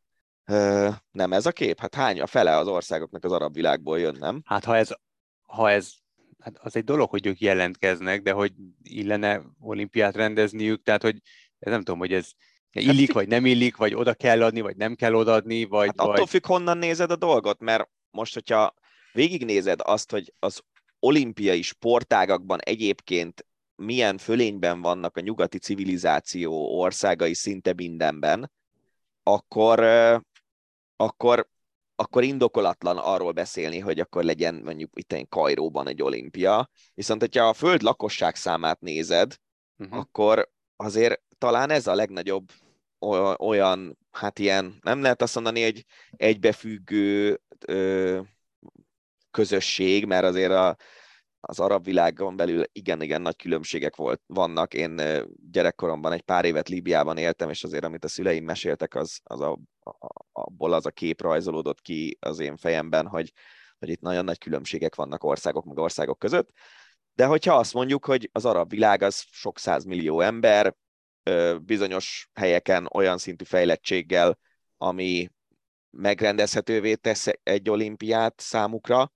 nem ez a kép? Hát hány a fele az országoknak az arab világból jön, nem? Hát ha ez, ha ez hát az egy dolog, hogy ők jelentkeznek, de hogy illene olimpiát rendezniük, tehát hogy ez nem tudom, hogy ez illik, hát, vagy nem illik, vagy oda kell adni, vagy nem kell odaadni, vagy... Hát attól vagy... függ, honnan nézed a dolgot, mert most, hogyha végignézed azt, hogy az olimpiai sportágakban egyébként milyen fölényben vannak a nyugati civilizáció országai szinte mindenben, akkor akkor, akkor indokolatlan arról beszélni, hogy akkor legyen mondjuk itt egy Kajróban egy olimpia. Viszont, hogyha a föld lakosság számát nézed, uh-huh. akkor azért talán ez a legnagyobb olyan, hát ilyen, nem lehet azt mondani, hogy egybefüggő ö, közösség, mert azért a, az arab világon belül igen-igen nagy különbségek volt, vannak. Én gyerekkoromban egy pár évet Líbiában éltem, és azért amit a szüleim meséltek, az, az a, a, abból az a kép rajzolódott ki az én fejemben, hogy, hogy itt nagyon nagy különbségek vannak országok meg országok között. De hogyha azt mondjuk, hogy az arab világ az sok millió ember, bizonyos helyeken olyan szintű fejlettséggel, ami megrendezhetővé tesz egy olimpiát számukra,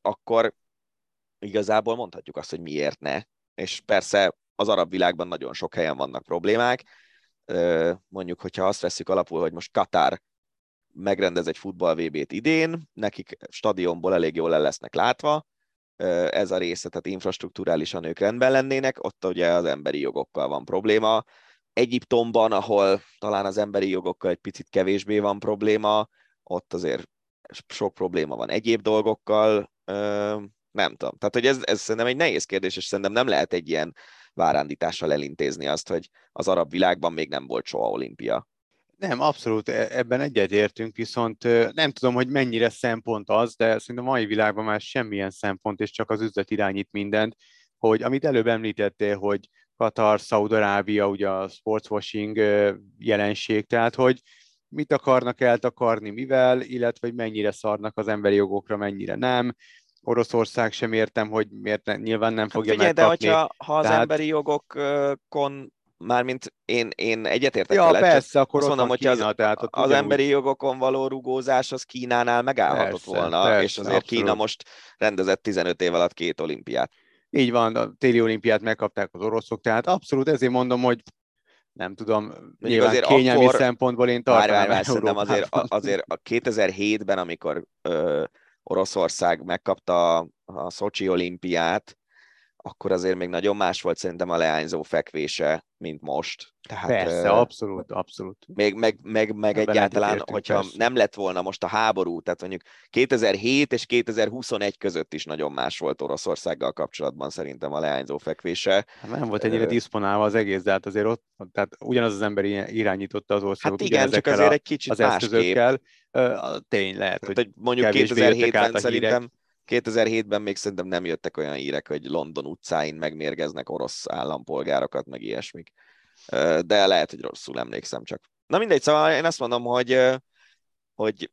akkor igazából mondhatjuk azt, hogy miért ne. És persze az arab világban nagyon sok helyen vannak problémák. Mondjuk, hogyha azt veszük alapul, hogy most Katár megrendez egy futball VB-t idén, nekik stadionból elég jól el lesznek látva, ez a része, tehát infrastruktúrálisan ők rendben lennének, ott ugye az emberi jogokkal van probléma, Egyiptomban, ahol talán az emberi jogokkal egy picit kevésbé van probléma, ott azért sok probléma van egyéb dolgokkal, nem tudom. Tehát, hogy ez, ez szerintem egy nehéz kérdés, és szerintem nem lehet egy ilyen várándítással elintézni azt, hogy az arab világban még nem volt soha olimpia. Nem, abszolút e, ebben egyetértünk, viszont nem tudom, hogy mennyire szempont az, de szerintem a mai világban már semmilyen szempont, és csak az üzlet irányít mindent, hogy amit előbb említettél, hogy Katar, Szaudarábia, ugye a sportswashing jelenség, tehát hogy mit akarnak eltakarni, mivel, illetve hogy mennyire szarnak az emberi jogokra, mennyire nem. Oroszország sem értem, hogy miért ne, nyilván nem hát fogja hát figyelj, megkapni. de hogyha ha az Tehát... emberi jogokon mármint én, én egyetértek ja, vele, persze, akkor azt mondom, hogy az, tehát az ugyanúgy... emberi jogokon való rugózás az Kínánál megállhatott persze, volna, persze, és azért abszolút. Kína most rendezett 15 év alatt két olimpiát. Így van, a téli olimpiát megkapták az oroszok, tehát abszolút ezért mondom, hogy nem tudom, nyilván azért kényelmi akkor... szempontból én tartanám vár, vár, azért, azért a 2007-ben, amikor ö, Oroszország megkapta a, Szocsi olimpiát, akkor azért még nagyon más volt szerintem a leányzó fekvése, mint most. Tehát, Persze, uh, abszolút, abszolút. Még, meg, meg, meg egyáltalán, hogyha persze. nem lett volna most a háború, tehát mondjuk 2007 és 2021 között is nagyon más volt Oroszországgal kapcsolatban szerintem a leányzó fekvése. Hát nem volt ennyire diszponálva az egész, de hát azért ott, tehát ugyanaz az ember irányította az országot. Hát igen, csak azért a, egy kicsit az eszközökkel. Uh, tény lehet, tehát, hogy, hogy mondjuk 2007-ben szerintem hírek 2007-ben még szerintem nem jöttek olyan hírek, hogy London utcáin megmérgeznek orosz állampolgárokat, meg ilyesmik. De lehet, hogy rosszul emlékszem csak. Na mindegy, szóval én azt mondom, hogy, hogy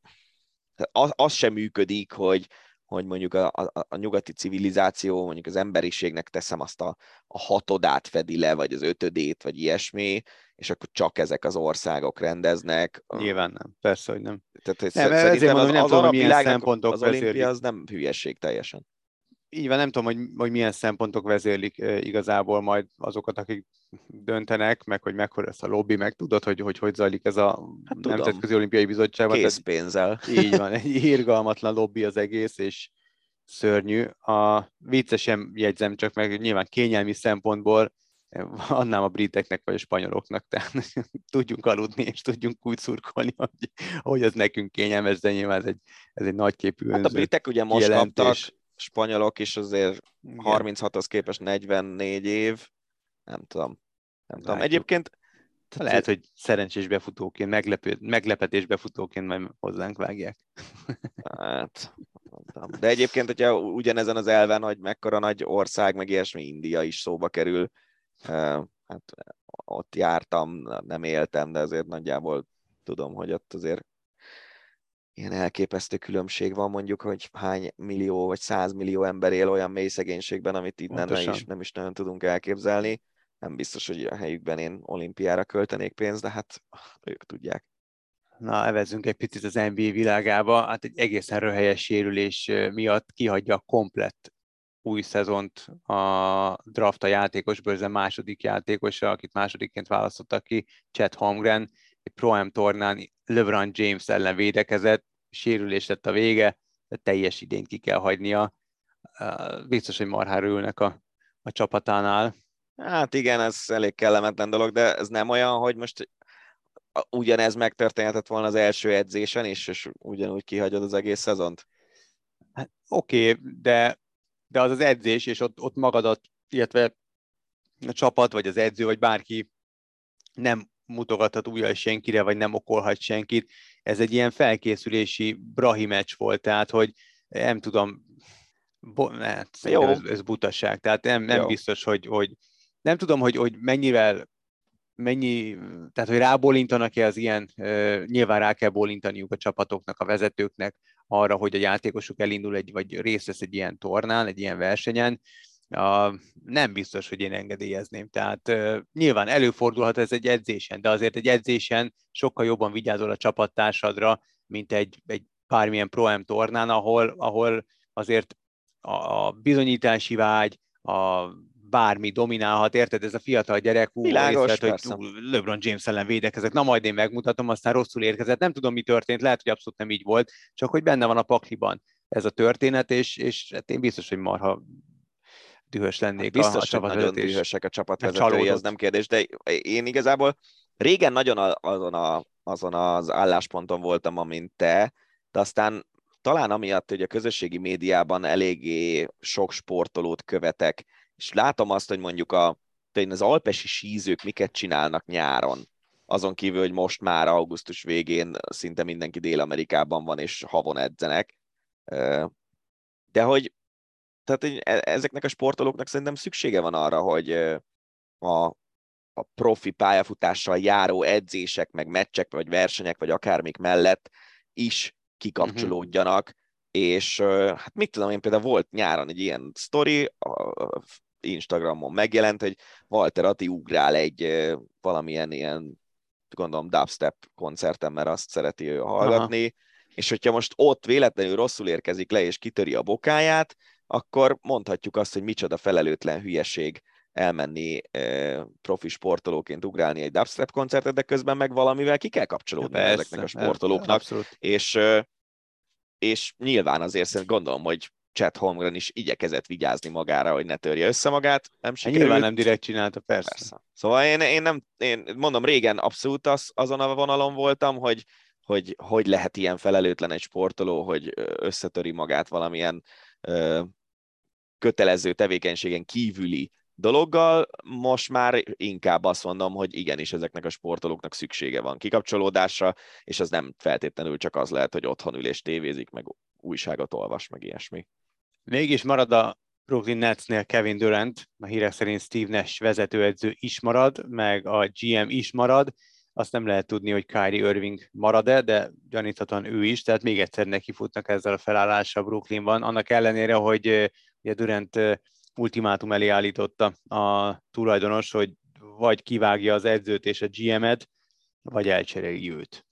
az, az sem működik, hogy, hogy mondjuk a, a, a nyugati civilizáció, mondjuk az emberiségnek teszem azt a, a hatodát fedi le, vagy az ötödét, vagy ilyesmi, és akkor csak ezek az országok rendeznek. Nyilván nem, persze, hogy nem. Tehát, hogy nem, ezért mondom, az, nem az tudom, milyen szempontok az olimpia az nem hülyeség teljesen. Így van, nem tudom, hogy, hogy milyen szempontok vezérlik igazából majd azokat, akik döntenek, meg hogy mekkora ez a lobby, meg tudod, hogy hogy, hogy zajlik ez a hát Nemzetközi Olimpiai Bizottság. Készpénzzel. Így van, egy irgalmatlan lobby az egész, és szörnyű. A viccesen jegyzem csak meg, nyilván kényelmi szempontból annám a briteknek vagy a spanyoloknak, tehát tudjunk aludni és tudjunk úgy szurkolni, hogy, hogy ez nekünk kényelmes, de nyilván ez egy, ez egy nagyképű Hát a britek ugye most jelentés. kaptak, spanyolok is azért 36-hoz képest 44 év, nem tudom. Nem tudom. Látjuk. Egyébként lehet, hogy szerencsés befutóként, meglepő, meglepetés befutóként majd hozzánk vágják. Hát, De egyébként, hogyha ugyanezen az elven, hogy mekkora nagy ország, meg ilyesmi, India is szóba kerül, hát ott jártam, nem éltem, de azért nagyjából tudom, hogy ott azért ilyen elképesztő különbség van mondjuk, hogy hány millió vagy százmillió ember él olyan mély szegénységben, amit innen nem is, nem is nagyon tudunk elképzelni. Nem biztos, hogy a helyükben én olimpiára költenék pénzt, de hát ők tudják. Na, evezünk egy picit az NBA világába. Hát egy egészen röhelyes sérülés miatt kihagyja a komplett új szezont a draft a játékos bőrzen második játékosa, akit másodikként választottak ki, Chet Holmgren, egy Pro tornán LeBron James ellen védekezett, sérülés lett a vége, de teljes idényt ki kell hagynia. Biztos, hogy marhára ülnek a, a csapatánál. Hát igen, ez elég kellemetlen dolog, de ez nem olyan, hogy most ugyanez megtörténhetett volna az első edzésen is, és ugyanúgy kihagyod az egész szezont? Hát, Oké, okay, de, de az az edzés, és ott, ott magadat, illetve a csapat, vagy az edző, vagy bárki nem mutogathat újra senkire, vagy nem okolhat senkit. Ez egy ilyen felkészülési brahi meccs volt, tehát hogy nem tudom, bo- hát, Jó. Ez, ez butaság, tehát nem, nem biztos, hogy, hogy nem tudom, hogy, hogy mennyivel mennyi, tehát hogy rábólintanak-e az ilyen, nyilván rá kell bólintaniuk a csapatoknak, a vezetőknek arra, hogy a játékosuk elindul egy, vagy részt vesz egy ilyen tornán, egy ilyen versenyen, a, nem biztos, hogy én engedélyezném. Tehát uh, nyilván előfordulhat ez egy edzésen, de azért egy edzésen sokkal jobban vigyázol a csapattársadra, mint egy, egy bármilyen pro tornán, ahol, ahol azért a bizonyítási vágy, a bármi dominálhat, érted? Ez a fiatal gyerek, hú, Világos, észlelt, hogy LeBron James ellen védekezett, na majd én megmutatom, aztán rosszul érkezett, nem tudom, mi történt, lehet, hogy abszolút nem így volt, csak hogy benne van a pakliban ez a történet, és, és hát én biztos, hogy marha dühös lennék Biztos, a, a hogy nagyon dühösek a csapatvezetői, ez nem kérdés, de én igazából régen nagyon azon, a, azon az állásponton voltam, amint te, de aztán talán amiatt, hogy a közösségi médiában eléggé sok sportolót követek, és látom azt, hogy mondjuk a, az alpesi sízők miket csinálnak nyáron, azon kívül, hogy most már augusztus végén szinte mindenki Dél-Amerikában van, és havon edzenek. De hogy tehát e- ezeknek a sportolóknak szerintem szüksége van arra, hogy a, a profi pályafutással járó edzések, meg meccsek, vagy versenyek, vagy akármik mellett is kikapcsolódjanak, és ö, hát mit tudom én, például volt nyáron egy ilyen sztori, a Instagramon megjelent, hogy Walter Atti ugrál egy valamilyen ilyen, gondolom dubstep koncerten, mert azt szereti ő hallgatni, Aha. és hogyha most ott véletlenül rosszul érkezik le, és kitöri a bokáját, akkor mondhatjuk azt, hogy micsoda felelőtlen hülyeség elmenni profi sportolóként ugrálni egy dubstep koncertet, de közben meg valamivel ki kell kapcsolódni Persze, ezeknek a sportolóknak, Abszolút. és, és nyilván azért szerintem gondolom, hogy Chet Holmgren is igyekezett vigyázni magára, hogy ne törje össze magát, nem Hát sikerült. nyilván nem direkt csinálta, persze. Persze. Szóval én, én nem, én mondom, régen abszolút az, azon a vonalon voltam, hogy, hogy hogy lehet ilyen felelőtlen egy sportoló, hogy összetöri magát valamilyen ö, kötelező tevékenységen kívüli dologgal, most már inkább azt mondom, hogy igenis ezeknek a sportolóknak szüksége van kikapcsolódásra, és az nem feltétlenül csak az lehet, hogy otthon ül és tévézik, meg újságot olvas, meg ilyesmi. Mégis marad a Brooklyn Netsnél Kevin Durant, a hírek szerint Steve Nash vezetőedző is marad, meg a GM is marad, azt nem lehet tudni, hogy Kyrie Irving marad-e, de gyaníthatóan ő is, tehát még egyszer nekifutnak ezzel a felállással Brooklynban, annak ellenére, hogy ugye Durant ultimátum elé állította a tulajdonos, hogy vagy kivágja az edzőt és a GM-et, vagy elcseréli őt.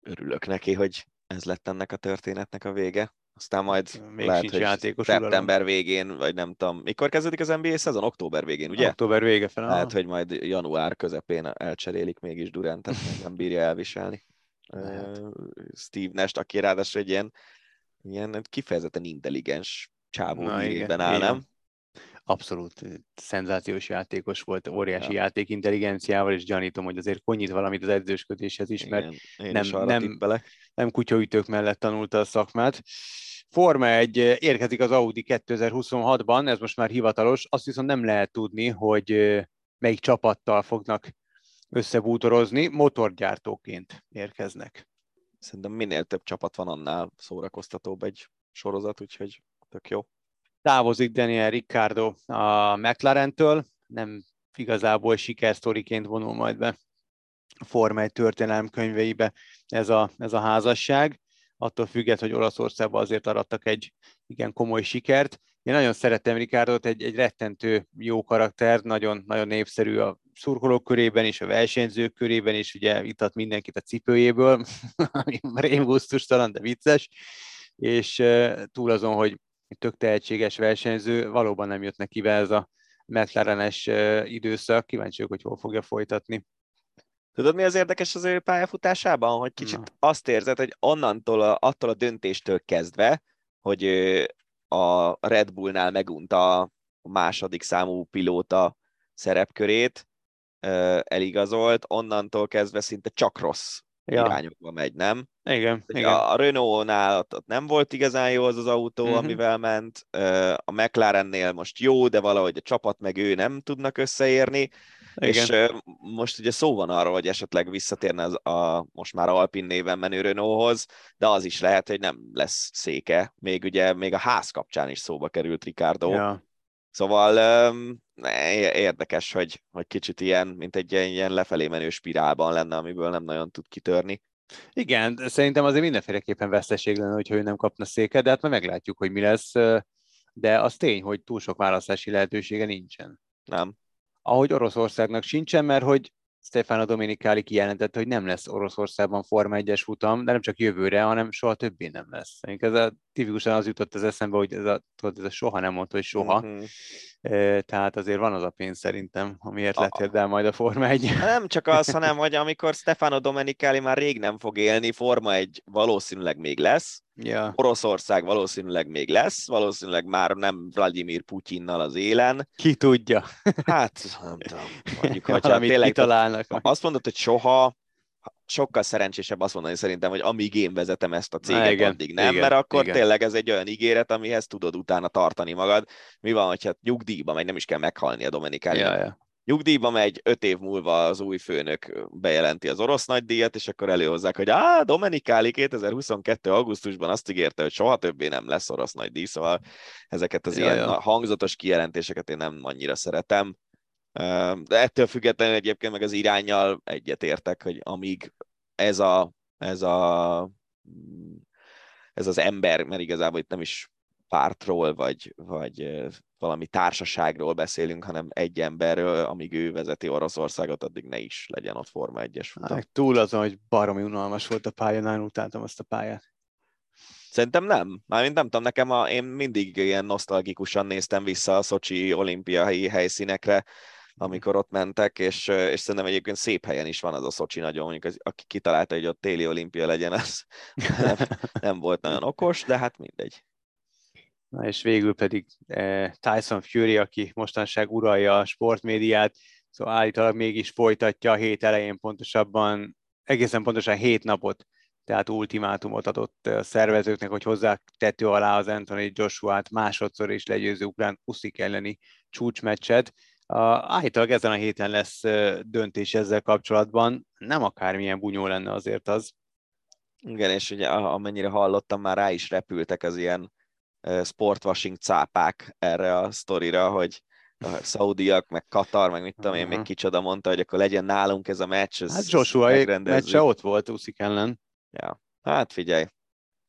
Örülök neki, hogy ez lett ennek a történetnek a vége. Aztán majd Még lehet, sincs hogy játékos szeptember végén, vagy nem tudom, mikor kezdődik az NBA szezon? Október végén, ugye? Október vége fel. Lehet, hogy majd január közepén elcserélik mégis Durantet, nem bírja elviselni. Lehet. Steve Nash, aki ráadásul egy ilyen, ilyen kifejezetten intelligens csávó hírében áll, nem? abszolút szenzációs játékos volt, óriási Ja. játék intelligenciával, és gyanítom, hogy azért konyít valamit az edzősködéshez is, mert Igen, nem- is nem- tippelek. nem kutyaütők mellett tanulta a szakmát. Forma egy érkezik az Audi 2026-ban, ez most már hivatalos, azt viszont nem lehet tudni, hogy ö, melyik csapattal fognak összebútorozni, motorgyártóként érkeznek. Szerintem minél több csapat van, annál szórakoztatóbb egy sorozat, úgyhogy tök jó. Távozik Daniel Ricciardo a McLaren-től, nem igazából sikersztoriként vonul majd be a Forma 1 történelem könyveibe ez a, ez a házasság, attól függet, hogy Olaszországban azért arattak egy igen komoly sikert. Én nagyon szeretem Ricciardot, egy, egy rettentő jó karakter, nagyon, nagyon népszerű a szurkolók körében is, a versenyzők körében is, ugye itat mindenkit a cipőjéből, ami rémgusztustalan, de vicces, és túl azon, hogy tök tehetséges versenyző, valóban nem jött neki be ez a McLarenes időszak, kíváncsi vagyok, hogy hol fogja folytatni. Tudod, mi az érdekes az ő pályafutásában? Hogy kicsit Na. azt érzed, hogy onnantól, a, attól a döntéstől kezdve, hogy a Red Bullnál megunta a második számú pilóta szerepkörét, eligazolt, onnantól kezdve szinte csak rossz Ja, irányokba megy, nem? igen, Ugye igen. A Renault-nál ott, ott nem volt igazán jó az az autó, uh-huh. amivel ment. A McLarennél most jó, de valahogy a csapat meg ő nem tudnak összeérni. Igen. És most ugye szó van arról, hogy esetleg visszatérne az a most már Alpin néven menő Renaulthoz, de az is lehet, hogy nem lesz széke. Még ugye még a ház kapcsán is szóba került Ricardo. Ja. Szóval érdekes, hogy, hogy kicsit ilyen, mint egy ilyen, ilyen lefelé menő spirálban lenne, amiből nem nagyon tud kitörni. Igen, szerintem azért mindenféleképpen veszteség lenne, hogyha ő nem kapna széket, de hát majd meglátjuk, hogy mi lesz. De az tény, hogy túl sok választási lehetősége nincsen. Nem? Ahogy Oroszországnak sincsen, mert hogy Stefano Domenicali kijelentette, hogy nem lesz Oroszországban Forma 1-es futam, de nem csak jövőre, hanem soha többé nem lesz. Ez a tipikusan az jutott az eszembe, hogy ez a, tudod, ez a soha nem mondta, hogy soha. Mm-hmm. Tehát azért van az a pénz szerintem, amiért a... lettél el majd a Forma 1. Nem csak az, hanem hogy amikor Stefano Domenicali már rég nem fog élni, Forma 1 valószínűleg még lesz, ja. Oroszország valószínűleg még lesz, valószínűleg már nem Vladimir Putyinnal az élen. Ki tudja. Hát, nem tudom. Mondjuk, hogyha tényleg kitalálnak. Azt mondod, hogy soha, sokkal szerencsésebb azt mondani szerintem, hogy amíg én vezetem ezt a céget, Na, igen, addig nem, igen, mert akkor igen. tényleg ez egy olyan ígéret, amihez tudod utána tartani magad. Mi van, hogyha nyugdíjba megy, nem is kell meghalni a Dominikáli. Ja, ja. Nyugdíjba megy, öt év múlva az új főnök bejelenti az orosz nagydíjat, és akkor előhozzák, hogy á, Dominikáli 2022. augusztusban azt ígérte, hogy soha többé nem lesz orosz nagydíj, szóval ezeket az ja, ilyen ja. hangzatos kijelentéseket én nem annyira szeretem. De ettől függetlenül egyébként meg az irányjal egyetértek, hogy amíg ez a, ez a ez az ember, mert igazából itt nem is pártról, vagy, vagy valami társaságról beszélünk, hanem egy emberről, amíg ő vezeti Oroszországot, addig ne is legyen ott Forma 1-es futam. Hát, túl azon, hogy baromi unalmas volt a pálya, nagyon utáltam azt a pályát. Szerintem nem. Mármint nem tudom, nekem a, én mindig ilyen nosztalgikusan néztem vissza a Szocsi olimpiai helyszínekre, amikor ott mentek, és, és szerintem egyébként szép helyen is van az a Szocsi nagyon, mondjuk az, aki kitalálta, hogy ott téli olimpia legyen, az nem, nem volt nagyon okos, de hát mindegy. Na és végül pedig eh, Tyson Fury, aki mostanság uralja a sportmédiát, szóval állítólag mégis folytatja a hét elején pontosabban, egészen pontosan hét napot, tehát ultimátumot adott a szervezőknek, hogy hozzá tető alá az Anthony Joshua-t másodszor is legyőző ukrán Uszik elleni csúcsmeccset. Állítólag ezen a héten lesz döntés ezzel kapcsolatban, nem akármilyen bunyó lenne azért az. Igen, és ugye amennyire hallottam, már rá is repültek az ilyen sportwashing cápák erre a sztorira, hogy a szaudiak, meg Katar, meg mit tudom én, még kicsoda mondta, hogy akkor legyen nálunk ez a meccs. Ez hát Joshua meccse ott volt Uszik ellen. Ja, hát figyelj.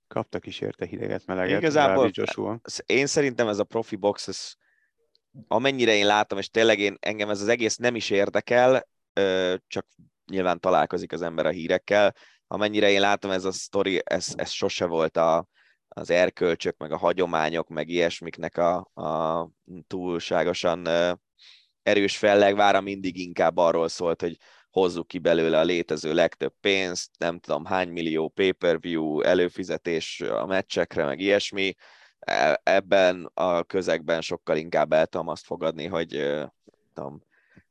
Kaptak is érte hideget, meleget. Igazából Joshua. én szerintem ez a profi box, ez amennyire én látom, és tényleg én, engem ez az egész nem is érdekel, csak nyilván találkozik az ember a hírekkel, amennyire én látom, ez a sztori, ez, ez sose volt a, az erkölcsök, meg a hagyományok, meg ilyesmiknek a, a túlságosan erős fellegvára mindig inkább arról szólt, hogy hozzuk ki belőle a létező legtöbb pénzt, nem tudom hány millió pay-per-view előfizetés a meccsekre, meg ilyesmi, ebben a közegben sokkal inkább el tudom azt fogadni, hogy tudom,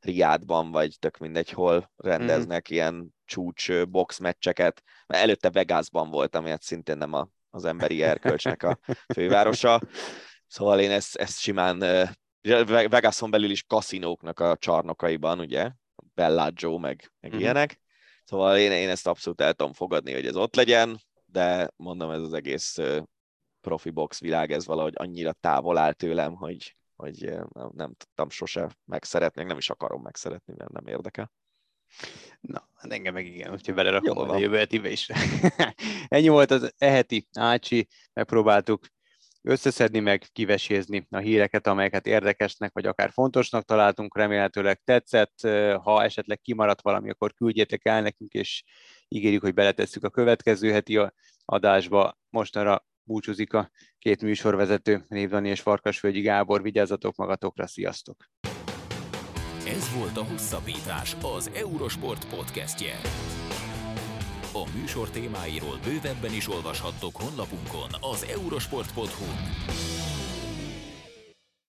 Riádban, vagy tök mindegy, hol rendeznek mm. ilyen csúcs box meccseket. Mert előtte Vegasban voltam, hát szintén nem a, az emberi erkölcsnek a fővárosa. Szóval én ezt, ezt simán Vegason belül is kaszinóknak a csarnokaiban, ugye, Bellagio, meg, meg mm. ilyenek. Szóval én, én ezt abszolút el tudom fogadni, hogy ez ott legyen, de mondom, ez az egész profi box világ, ez valahogy annyira távol áll tőlem, hogy, hogy nem, nem tudtam sose megszeretni, nem is akarom megszeretni, mert nem érdekel. Na, hát engem meg igen, úgyhogy belerakom a jövő hetibe is. Ennyi volt az eheti Ácsi, megpróbáltuk összeszedni, meg kivesézni a híreket, amelyeket érdekesnek, vagy akár fontosnak találtunk, remélhetőleg tetszett. Ha esetleg kimaradt valami, akkor küldjétek el nekünk, és ígérjük, hogy beletesszük a következő heti adásba. Mostanra búcsúzik a két műsorvezető, Névdani és Farkasvölgyi Gábor. Vigyázzatok magatokra, sziasztok! Ez volt a Hosszabbítás, az Eurosport podcastje. A műsor témáiról bővebben is olvashattok honlapunkon az eurosport.hu.